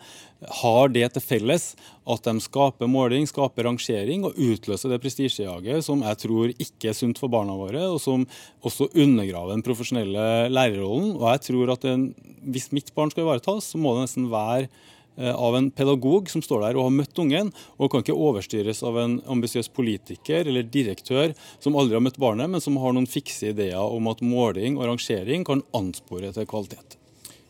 har det til felles at de skaper måling, skaper rangering og utløser det prestisjejaget som jeg tror ikke er sunt for barna våre, og som også undergraver den profesjonelle lærerrollen. Og jeg tror at en, hvis mitt barn skal ivaretas, så må det nesten være eh, av en pedagog som står der og har møtt ungen, og kan ikke overstyres av en ambisiøs politiker eller direktør som aldri har møtt barnet, men som har noen fikse ideer om at måling og rangering kan anspore til kvalitet.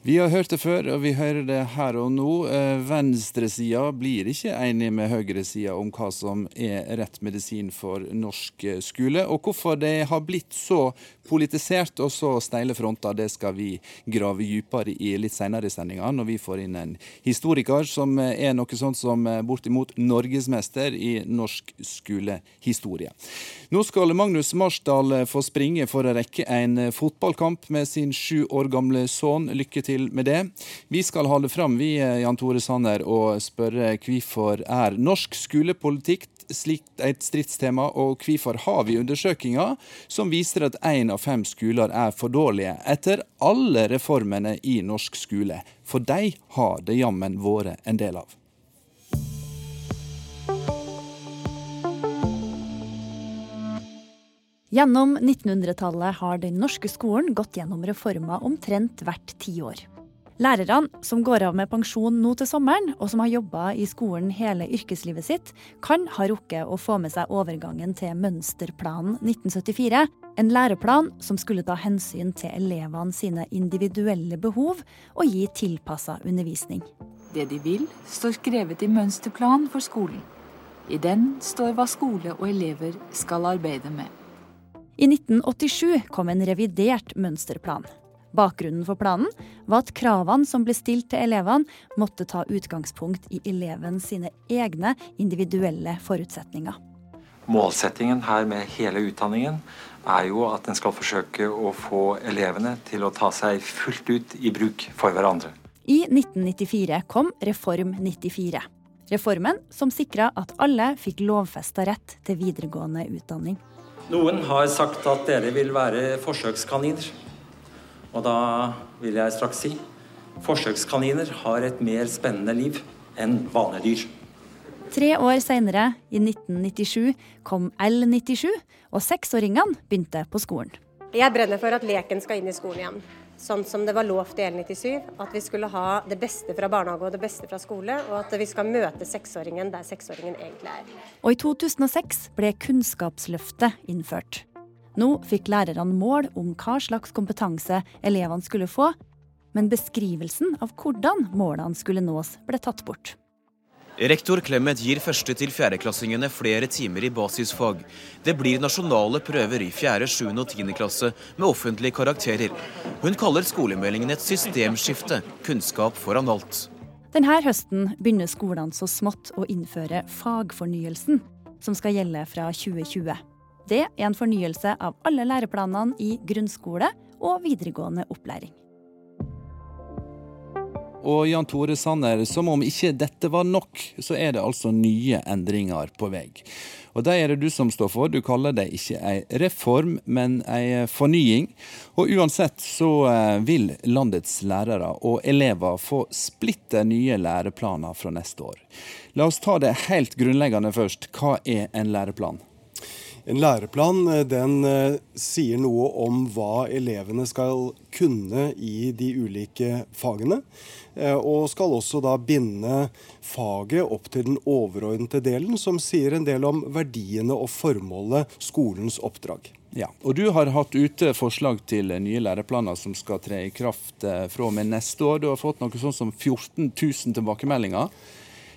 Vi har hørt det før, og vi hører det her og nå. Eh, venstresida blir ikke enig med høyresida om hva som er rett medisin for norsk eh, skole. Og hvorfor det har blitt så politisert og så steile fronter, det skal vi grave dypere i litt senere i sendinga, når vi får inn en historiker som er noe sånt som bortimot norgesmester i norsk skolehistorie. Nå skal Magnus Marsdal få springe for å rekke en fotballkamp med sin sju år gamle sønn. Lykke til til med det. Vi skal holde fram, vi, Jan Tore Sanner, og spørre hvorfor er norsk skolepolitikk slikt et stridstema, og hvorfor har vi undersøkelser som viser at én av fem skoler er for dårlige, etter alle reformene i norsk skole? For de har det jammen vært en del av. Gjennom 1900-tallet har den norske skolen gått gjennom reformer omtrent hvert tiår. Lærerne som går av med pensjon nå til sommeren, og som har jobba i skolen hele yrkeslivet sitt, kan ha rukket å få med seg overgangen til Mønsterplanen 1974. En læreplan som skulle ta hensyn til elevene sine individuelle behov og gi tilpassa undervisning. Det de vil, står skrevet i mønsterplanen for skolen. I den står hva skole og elever skal arbeide med. I 1987 kom en revidert mønsterplan. Bakgrunnen for planen var at kravene som ble stilt til elevene, måtte ta utgangspunkt i eleven sine egne individuelle forutsetninger. Målsettingen her med hele utdanningen er jo at en skal forsøke å få elevene til å ta seg fullt ut i bruk for hverandre. I 1994 kom Reform 94. Reformen som sikra at alle fikk lovfesta rett til videregående utdanning. Noen har sagt at dere vil være forsøkskaniner. Og da vil jeg straks si forsøkskaniner har et mer spennende liv enn vanedyr. Tre år seinere, i 1997, kom L97, og seksåringene begynte på skolen. Jeg brenner for at leken skal inn i skolen igjen. Sånn som det var lovt i L97. At vi skulle ha det beste fra barnehage og det beste fra skole. Og at vi skal møte seksåringen der seksåringen egentlig er. Og i 2006 ble Kunnskapsløftet innført. Nå fikk lærerne mål om hva slags kompetanse elevene skulle få, men beskrivelsen av hvordan målene skulle nås, ble tatt bort. Rektor Clemet gir første- til fjerdeklassingene flere timer i basisfag. Det blir nasjonale prøver i fjerde, sjuende og tiende klasse med offentlige karakterer. Hun kaller skolemeldingen et systemskifte, kunnskap foran alt. Denne høsten begynner skolene så smått å innføre fagfornyelsen, som skal gjelde fra 2020. Det er en fornyelse av alle læreplanene i grunnskole og videregående opplæring. Og Jan Tore Sanner, som om ikke dette var nok, så er det altså nye endringer på vei. Og de er det du som står for. Du kaller det ikke ei reform, men ei fornying. Og uansett så eh, vil landets lærere og elever få splitter nye læreplaner fra neste år. La oss ta det helt grunnleggende først. Hva er en læreplan? En læreplan eh, den eh, sier noe om hva elevene skal kunne i de ulike fagene. Eh, og skal også da binde faget opp til den overordnede delen, som sier en del om verdiene og formålet skolens oppdrag. Ja, og Du har hatt ute forslag til nye læreplaner som skal tre i kraft fra og med neste år. Du har fått noe sånn som 14 000 tilbakemeldinger.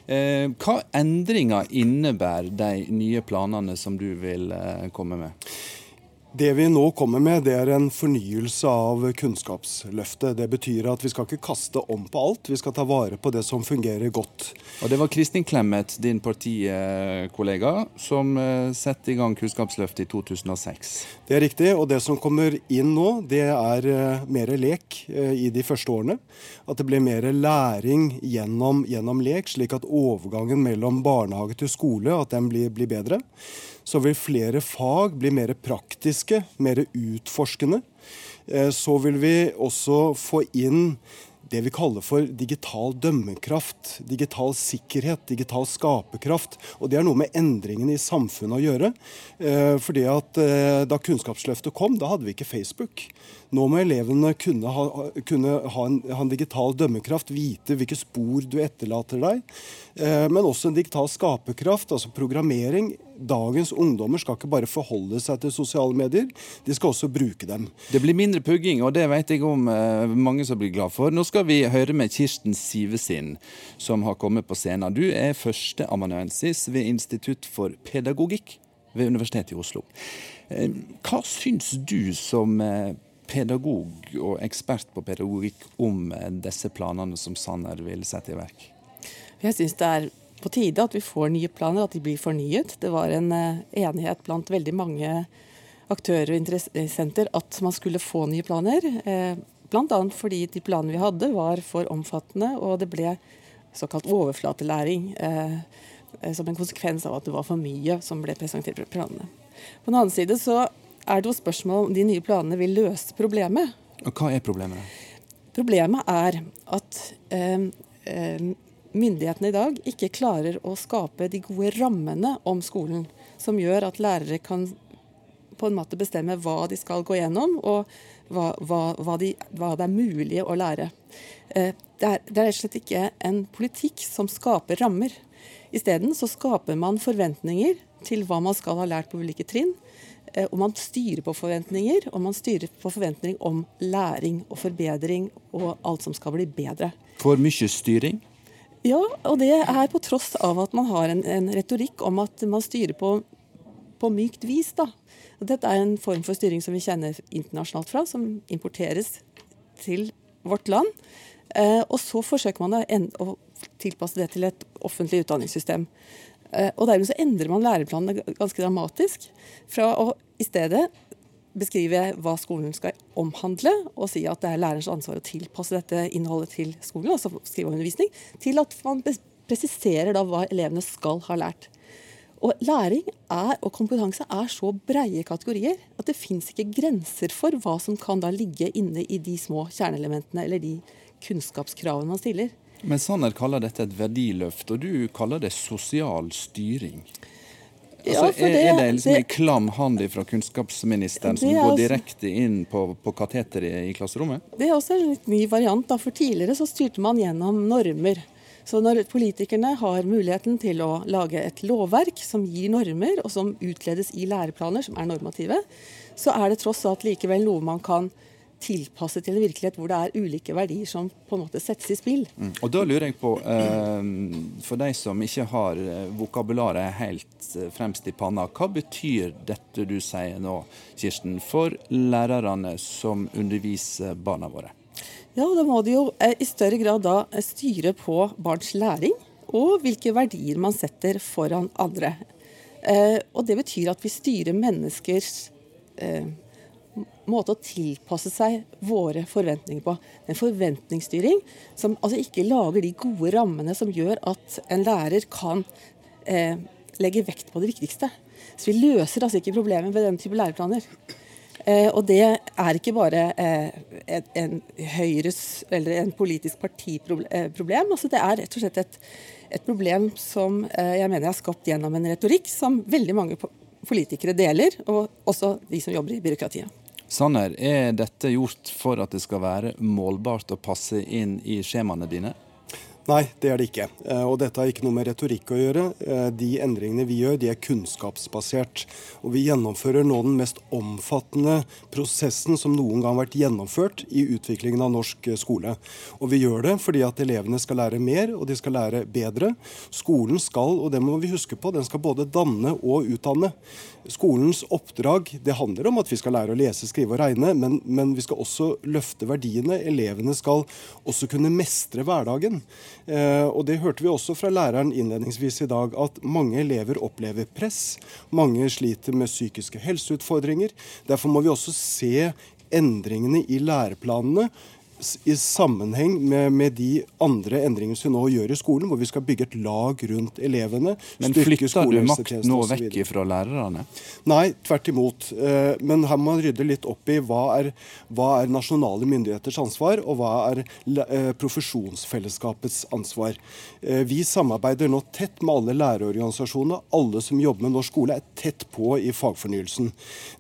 Eh, hva endringer innebærer de nye planene som du vil eh, komme med? Det vi nå kommer med, det er en fornyelse av Kunnskapsløftet. Det betyr at vi skal ikke kaste om på alt, vi skal ta vare på det som fungerer godt. Og Det var Kristin Clemet, din partikollega, som eh, satte i gang Kunnskapsløftet i 2006. Det er riktig, og det som kommer inn nå, det er eh, mer lek eh, i de første årene. At det blir mer læring gjennom, gjennom lek, slik at overgangen mellom barnehage til skole at den blir, blir bedre så vil flere fag bli mer praktiske, mer utforskende. Eh, så vil vi også få inn det vi kaller for digital dømmekraft, digital sikkerhet, digital skaperkraft. Og det er noe med endringene i samfunnet å gjøre. Eh, fordi at eh, Da Kunnskapsløftet kom, da hadde vi ikke Facebook. Nå må elevene kunne ha, kunne ha, en, ha en, digital dømmekraft, vite hvilke spor du etterlater deg. Men også en digital skaperkraft, altså programmering. Dagens ungdommer skal ikke bare forholde seg til sosiale medier, de skal også bruke dem. Det blir mindre pugging, og det vet jeg om eh, mange som blir glad for. Nå skal vi høre med Kirsten Sivesin, som har kommet på scenen. Du er førsteamanuensis ved Institutt for pedagogikk ved Universitetet i Oslo. Eh, hva syns du som pedagog og ekspert på pedagogikk om eh, disse planene som Sanner vil sette i verk? Jeg syns det er på tide at vi får nye planer, at de blir fornyet. Det var en eh, enighet blant veldig mange aktører og interessenter at man skulle få nye planer. Eh, Bl.a. fordi de planene vi hadde var for omfattende, og det ble såkalt overflatelæring. Eh, som en konsekvens av at det var for mye som ble presentert i planene. På den annen side så er det jo spørsmål om de nye planene vil løse problemet. Og Hva er problemet? Problemet er at eh, myndighetene i dag ikke klarer å skape de gode rammene om skolen, som gjør at lærere kan på en måte bestemme hva de skal gå gjennom, og hva, hva, hva, de, hva det er mulig å lære. Eh, det, er, rett og slett ikke en politikk som skaper rammer. Isteden så skaper man forventninger til hva man skal ha lært på ulike trinn. Eh, og man styrer på forventninger, og man styrer på forventninger om læring og forbedring og alt som skal bli bedre. For mye styring? Ja, og det er på tross av at man har en, en retorikk om at man styrer på, på mykt vis. da. Dette er en form for styring som vi kjenner internasjonalt fra, som importeres til vårt land. Eh, og så forsøker man å tilpasse det til et offentlig utdanningssystem. Eh, og dermed så endrer man læreplanene ganske dramatisk. Fra å i stedet beskrive hva skolen skal omhandle, og si at det er lærerens ansvar å tilpasse dette innholdet til skolen, altså undervisning, til at man presiserer da hva elevene skal ha lært. Og Læring er, og kompetanse er så breie kategorier at det fins ikke grenser for hva som kan da ligge inne i de små kjerneelementene eller de kunnskapskravene man stiller. Men Sanner kaller dette et verdiløft, og du kaller det sosial styring. Altså, ja, det, er, det liksom en klam hånd fra kunnskapsministeren som går direkte inn på, på kateteret i klasserommet? Det er også en litt ny variant. Da. For tidligere så styrte man gjennom normer. Så når politikerne har muligheten til å lage et lovverk som gir normer, og som utledes i læreplaner som er normative, så er det tross alt likevel noe man kan tilpasset til en virkelighet hvor det er ulike verdier som på en måte settes i spill. Mm. Og Da lurer jeg på, eh, for de som ikke har eh, vokabularet helt eh, fremst i panna, hva betyr dette du sier nå, Kirsten, for lærerne som underviser barna våre? Ja, Da må de jo i større grad da styre på barns læring og hvilke verdier man setter foran andre. Og Det betyr at vi styrer menneskers måte å tilpasse seg våre forventninger på. En forventningsstyring som altså ikke lager de gode rammene som gjør at en lærer kan eh, legge vekt på det viktigste. Så vi løser altså ikke problemet med den type læreplaner. Eh, og det er ikke bare eh, en, Høyres eller en politisk partiproblem. Eh, altså det er rett og slett et, et problem som eh, jeg mener er skapt gjennom en retorikk som veldig mange politikere deler, og også de som jobber i byråkratiet. Sanner, er dette gjort for at det skal være målbart å passe inn i skjemaene dine? Nei, det er det ikke. Eh, og dette har ikke noe med retorikk å gjøre. Eh, de endringene vi gjør, de er kunnskapsbasert. Og vi gjennomfører nå den mest omfattende prosessen som noen gang har vært gjennomført i utviklingen av norsk eh, skole. Og vi gjør det fordi at elevene skal lære mer, og de skal lære bedre. Skolen skal, og det må vi huske på, den skal både danne og utdanne. Skolens oppdrag det handler om at vi skal lære å lese, skrive og regne, men, men, vi skal også løfte verdiene. Elevene skal også kunne mestre hverdagen. Eh, og Det hørte vi også fra læreren innledningsvis i dag, at mange elever opplever press. Mange sliter med psykiske helseutfordringer. Derfor må vi også se endringene i læreplanene i sammenheng med, med, de andre endringene som vi nå gjør i skolen, hvor vi skal bygge et lag rundt elevene. Men flytter du makt nå vekk fra lærerne? Nei, tvert imot. Eh, men her må man rydde litt opp i hva er, hva er nasjonale myndigheters ansvar, og hva er eh, profesjonsfellesskapets ansvar. Eh, vi samarbeider nå tett med alle lærerorganisasjonene. Alle som jobber med norsk skole, er tett på i fagfornyelsen.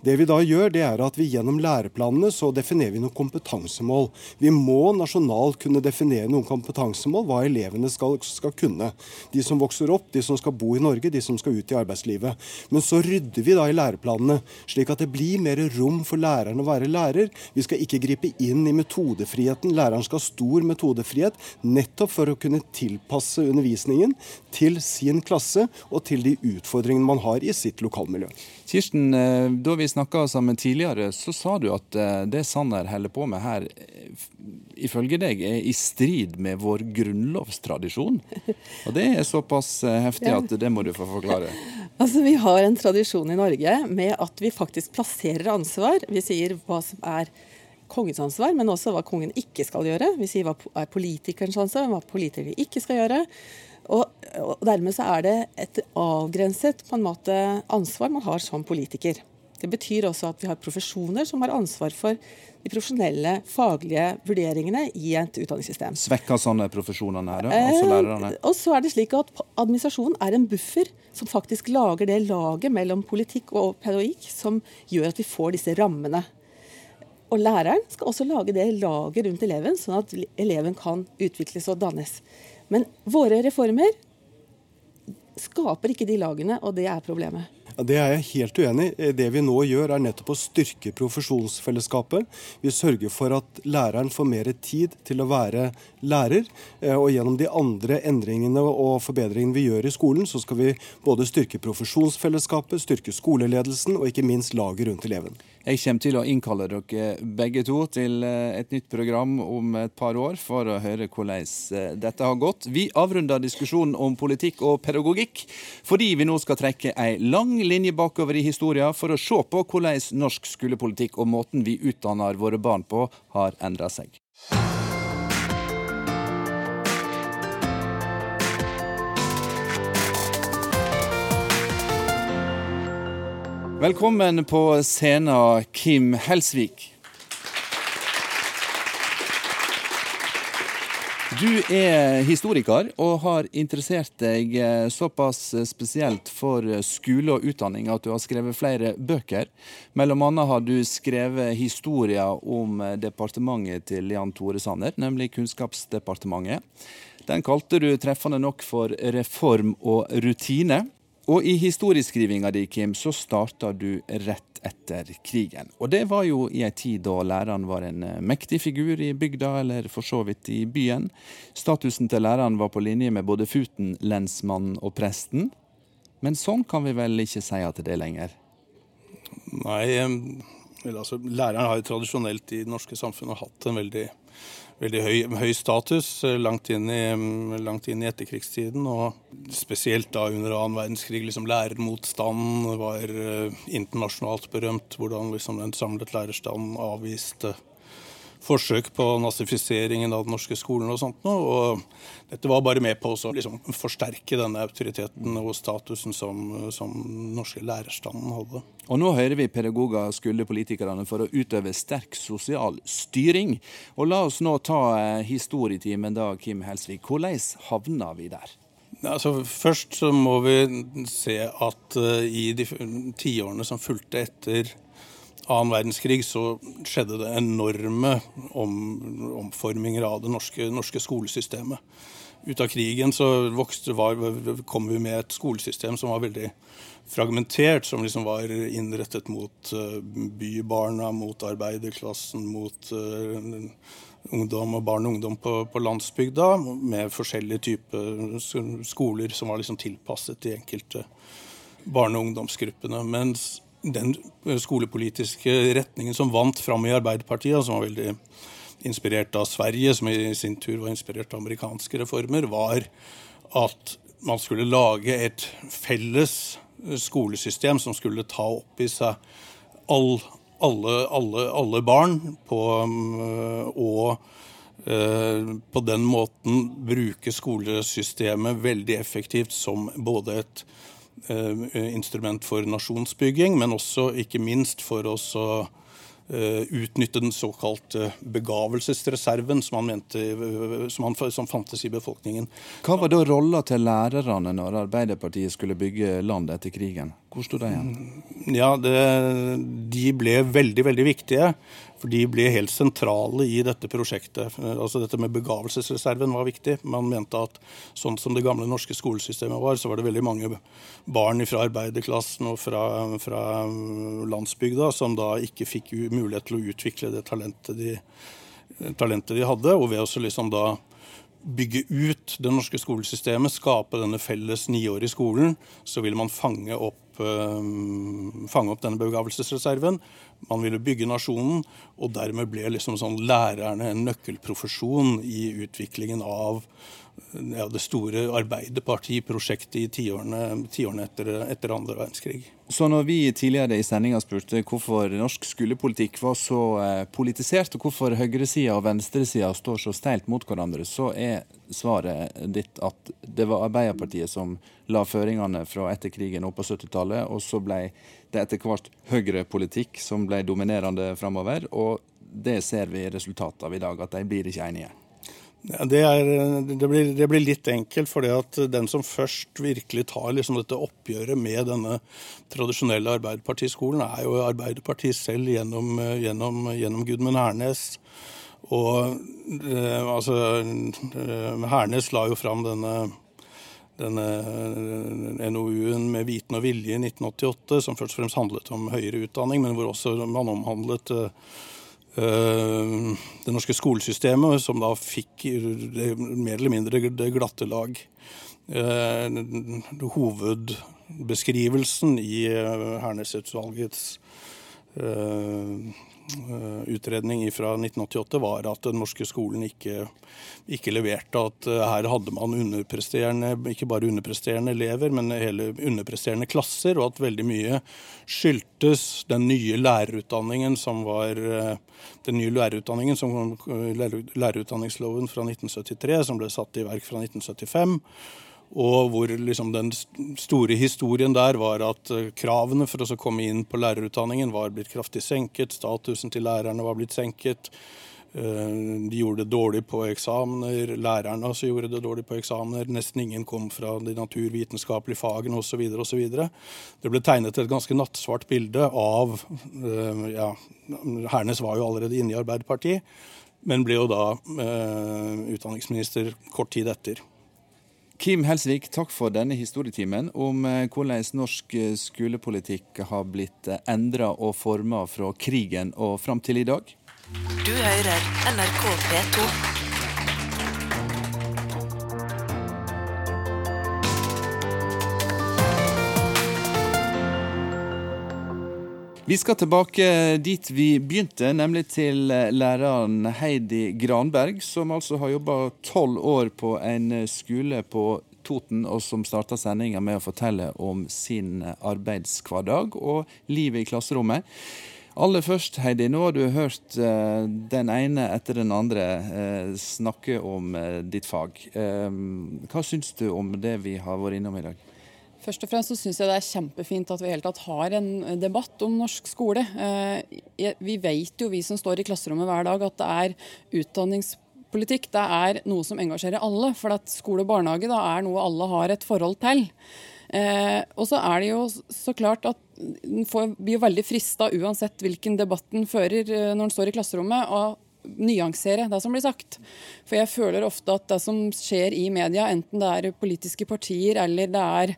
Det vi da gjør, det er at vi gjennom læreplanene så definerer vi noen kompetansemål. Vi vi må nasjonalt kunne definere noen kompetansemål, hva elevene skal, skal, kunne. De som vokser opp, de som skal bo i Norge, de som skal ut i arbeidslivet. Men så rydder vi da i læreplanene, slik at det blir mer rom for læreren å være lærer. Vi skal ikke gripe inn i metodefriheten. Læreren skal ha stor metodefrihet, nettopp for å kunne tilpasse undervisningen til sin klasse og til de utfordringene man har i sitt lokalmiljø. Kirsten, eh, da vi snakka sammen tidligere, så sa du at eh, det Sanner holder på med her, eh, ifølge deg er i strid med vår grunnlovstradisjon. Og det er såpass heftig at det må du få forklare. Altså, Vi har en tradisjon i Norge med at vi faktisk plasserer ansvar. Vi sier hva som er kongens ansvar, men også hva kongen ikke skal gjøre. Vi sier hva er politikernes ansvar, hva politikere ikke skal gjøre. Og, og dermed så er det et avgrenset på en måte ansvar man har som politiker. Det betyr også at vi har profesjoner som har ansvar for de profesjonelle, faglige vurderingene i et utdanningssystem. Svekker sånne profesjonene her, da? Altså lærerne? Eh, og så er det slik at Administrasjonen er en buffer som faktisk lager det laget mellom politikk og pedagogikk som gjør at vi får disse rammene. Og læreren skal også lage det laget rundt eleven, sånn at eleven kan utvikles og dannes. Men våre reformer skaper ikke de lagene, og det er problemet. Det er jeg helt uenig i. Det vi nå gjør, er nettopp å styrke profesjonsfellesskapet. Vi sørger for at læreren får mer tid til å være lærer. Eh, og gjennom de andre endringene og forbedringene vi gjør i skolen, så skal vi både styrke profesjonsfellesskapet, styrke skoleledelsen og ikke minst laget rundt eleven. Jeg kommer til å innkalle dere begge to til eh, et nytt program om et par år for å høre hvordan eh, dette har gått. Vi avrunder diskusjonen om politikk og pedagogikk fordi vi nå skal trekke ei lang linje bakover i historien for å se på hvordan norsk skolepolitikk og måten vi utdanner våre barn på, har endra seg. Velkommen på scenen, Kim Helsvik. Du er historiker og har interessert deg eh, såpass spesielt for skole og utdanning at du har skrevet flere bøker. Mellom annet har du skrevet historier om departementet til Jan Tore Sanner, nemlig Kunnskapsdepartementet. Den kalte du treffende nok for Reform og rutine. Og i historieskrivinga di, Kim, så starta du rett etter krigen. Og det var jo i ei tid da læreren var en eh, mektig figur i bygda, eller for så vidt i byen. Statusen til læreren var på linje med både futen, lensmannen og presten. Men sånn kan vi vel ikke si at det er lenger? Nei, altså, læreren har jo tradisjonelt i det norske samfunnet hatt en veldig veldig høy, høy status eh, langt inn, i, mm, langt inn, i, etterkrigstiden. Og spesielt da under annen verdenskrig. liksom Lærermotstanden var uh, internasjonalt berømt. Hvordan liksom en samlet lærerstand avviste forsøk på nazifiseringen av den norske skolen og sånt noe. Og dette var bare med på å liksom forsterke denne autoriteten og statusen som, som norske lærerstanden hadde. Og nå hører vi pedagoger skylde politikerne for å utøve sterk sosial styring. Og la oss nå ta eh, historietimen da, Kim Helsvik. Hvordan havna vi der? Altså, først så må vi se at uh, i de tiårene som fulgte etter annen verdenskrig så skjedde det enorme om, omforminger av det norske, norske, skolesystemet. Ut av krigen så vokste, var, kom vi med et skolesystem som var veldig fragmentert, som liksom var innrettet mot uh, bybarna, mot arbeiderklassen, mot uh, ungdom og barn og ungdom på, på, landsbygda, med forskjellige typer skoler som var liksom tilpasset de enkelte barne- og ungdomsgruppene. Mens den skolepolitiske retningen som vant fram i Arbeiderpartiet, som var veldig inspirert av Sverige, som i sin tur var inspirert av amerikanske reformer, var at man skulle lage et felles skolesystem som skulle ta opp i seg all, alle, alle, alle, barn på, og eh, på den måten bruke skolesystemet veldig effektivt som både et Eh, instrument for nasjonsbygging, men også ikke minst for å eh, utnytte den såkalte begavelsesreserven som, man mente, eh, som, han, som fantes i befolkningen. Hva var da rolla til lærerne når Arbeiderpartiet skulle bygge land etter krigen? Hvor sto de igjen? Ja, det, De ble veldig, veldig viktige. For de ble helt sentrale i dette prosjektet. Altså Dette med begavelsesreserven var viktig. Man mente at sånn som det gamle norske skolesystemet var, så var det veldig mange barn fra arbeiderklassen og fra, fra landsbygda som da ikke fikk mulighet til å utvikle det talentet de, talentet de hadde. Og ved å liksom da bygge ut det norske skolesystemet, skape denne felles niårige skolen, så ville man fange opp, øh, fange opp denne begavelsesreserven. Man ville bygge nasjonen, og dermed ble liksom sånn lærerne en nøkkelprofesjon i utviklingen av ja, det store Arbeiderpartiprosjektet i tiårene, tiårene etter, etter andre verdenskrig. Så når vi tidligere i sendinga spurte hvorfor norsk skolepolitikk var så eh, politisert, og hvorfor høyresida og venstresida står så steilt mot hverandre, så er svaret ditt at det var Arbeiderpartiet som la føringene fra etter krigen opp på 70-tallet, og så ble det etter hvert høyrepolitikk som ble dominerende framover. Og det ser vi resultatet av i dag, at de blir ikke enige. Ja, det, er, det, blir, det, blir, litt enkelt, for den som først virkelig tar liksom dette oppgjøret med denne tradisjonelle Arbeiderpartiskolen, er jo Arbeiderpartiet selv gjennom, gjennom, gjennom Gudmund Hernes. Og eh, altså eh, Hernes la jo fram denne, denne NOU-en med viten og vilje i 1988, som først og fremst handlet om høyere utdanning, men hvor også man omhandlet eh, det norske skolesystemet, som da fikk mer eller mindre det glatte lag. Eh, hovedbeskrivelsen i eh, Hernes-utvalgets Eh, utredning fra 1988 var at den norske skolen ikke, ikke leverte. At eh, her hadde man underpresterende, ikke bare underpresterende elever, men hele underpresterende klasser, og at veldig mye skyldtes den nye lærerutdanningen som var eh, den nye lærerutdanningen som lærerutdanningsloven fra 1973, som ble satt i verk fra 1975 og hvor liksom den store historien der var at eh, kravene for å komme inn på lærerutdanningen var blitt kraftig senket. Statusen til lærerne var blitt senket. Eh, de gjorde det dårlig på eksamener. Lærerne også gjorde det dårlig på eksamener. Nesten ingen kom fra de naturvitenskapelige fagene osv. osv. Det ble tegnet et ganske nattsvart bilde av eh, ja, Hernes var jo allerede inne i Arbeiderpartiet, men ble jo da utdanningsminister kort tid etter. Kim Helsvik, takk for denne historietimen om eh, hvordan norsk eh, skolepolitikk har blitt eh, endra og forma fra krigen og fram til i dag. Du hører NRK P2. Vi skal tilbake dit vi begynte, nemlig til eh, læreren Heidi Granberg, som altså har jobba tolv år på en eh, skole på Toten, og som starta sendinga med å fortelle om sin eh, arbeidshverdag og livet i klasserommet. Aller først, Heidi, nå har du hørt uh, den ene etter den andre snakke om ditt fag. hva syns du om det vi har vært innom i dag? Først og fremst så syns jeg det er kjempefint at vi hele tatt har en debatt om norsk skole. Eh, vi vet jo, vi som står i klasserommet hver dag, at det er utdanningspolitikk. Det er noe som engasjerer alle. For at skole og barnehage da, er noe alle har et forhold til. Eh, og så er det jo så klart at en blir jo veldig frista uansett hvilken debatt en fører eh, når en står i klasserommet. og nyansere det som blir sagt. For jeg føler ofte at det som skjer i media, enten det er politiske partier eller det er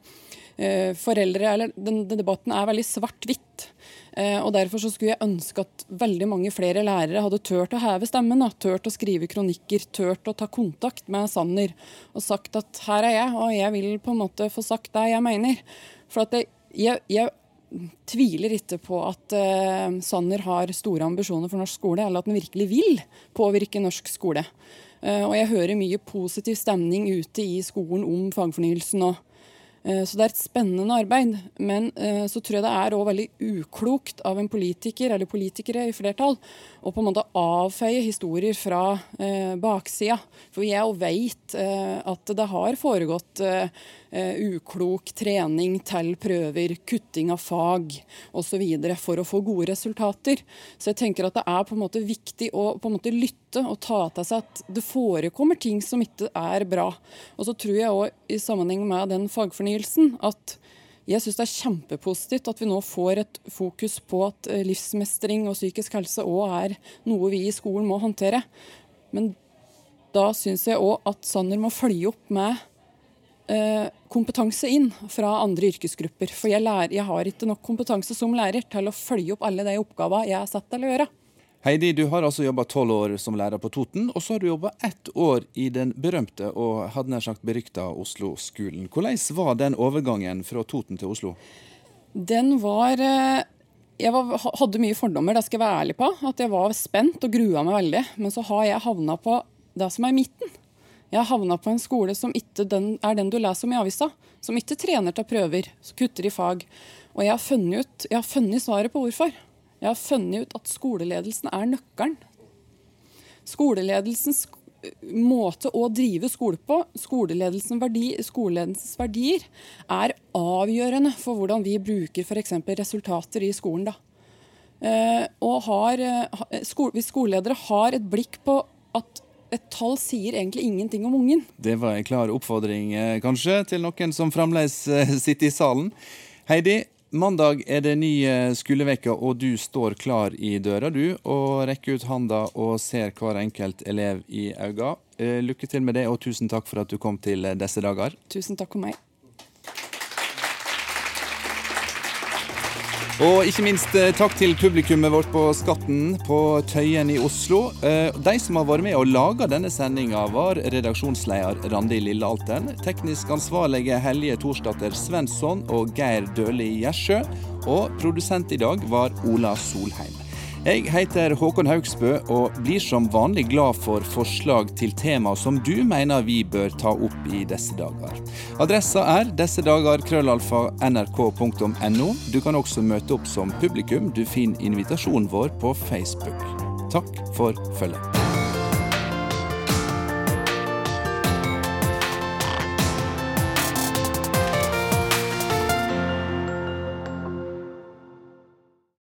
Eh, foreldre eller den, den debatten er veldig svart-hvitt. Eh, og Derfor så skulle jeg ønske at veldig mange flere lærere hadde turt å heve stemmen. Da. Turt å skrive kronikker, turt å ta kontakt med Sanner og sagt at her er jeg, og jeg vil på en måte få sagt det jeg mener. For at jeg, jeg, jeg, tviler ikke på at uh, Sanner har store ambisjoner for norsk skole, eller at han virkelig vil påvirke norsk skole. Uh, og jeg hører mye positiv stemning ute i skolen om fagfornyelsen. òg. Uh, så det er et spennende arbeid. Men eh, så tror jeg det er òg veldig uklokt av en politiker, eller politikere i flertall, å på en måte avfeie historier fra eh, baksida. For jeg òg veit at det har foregått uklok trening til prøver, kutting av fag osv. for å få gode resultater. Så jeg tenker at det er på en måte viktig å på en måte lytte og ta til seg at det forekommer ting som ikke er bra. Og så tror jeg òg i sammenheng med den fagfornyelsen at jeg syns det er kjempepositivt at vi nå får et fokus på at eh, livsmestring og psykisk helse òg er noe vi i skolen må håndtere. Men da syns jeg òg at Sanner må følge opp med eh, kompetanse inn fra andre yrkesgrupper. For jeg, lærer, jeg, har ikke nok kompetanse som lærer til å følge opp alle de oppgavene jeg er satt til å gjøre. Heidi, du har altså jobba tolv år som lærer på Toten, og så har du jobba ett år i den berømte og hadde nær sagt berykta Oslo-skolen. Hvordan var den overgangen fra Toten til Oslo? Den var eh, Jeg var, hadde mye fordommer, det skal jeg være ærlig på. At jeg var spent og grua meg veldig. Men så har jeg havna på det som er midten. Jeg havna på en skole som ikke den, er den du leser om i avisa. Som ikke trener til prøver, som kutter i fag. Og jeg har funnet ut, jeg har funnet svaret på hvorfor. Jeg har funnet ut at skoleledelsen er nøkkelen. Skoleledelsens måte å drive skole på, skoleledelsens, verdi, skoleledelsens verdier, er avgjørende for hvordan vi bruker f.eks. resultater i skolen. Da. Eh, har, skole, hvis skoleledere har et blikk på at et tall sier egentlig ingenting om ungen. Det var en klar oppfordring, kanskje, til noen som fremdeles sitter i salen. Heidi, Mandag er det ny skoleveke, og du står klar i døra du, og rekker ut handa og ser hver enkelt elev i øynene. Lykke til med det, og tusen takk for at du kom til disse dager. Tusen takk for meg. Og ikke minst takk til publikummet vårt på Skatten på Tøyen i Oslo. De som har vært med og laga denne sendinga, var redaksjonsleder Randi Lillealten, teknisk ansvarlige Helje Torsdatter Svensson og Geir Døli Gjersjø, og produsent i dag var Ola Solheim. Jeg heter Håkon Haugsbø og blir som vanlig glad for forslag til tema som du mener vi bør ta opp i disse dager. Adressa er disse dager nrk.no. Du kan også møte opp som publikum. Du finner invitasjonen vår på Facebook. Takk for følget.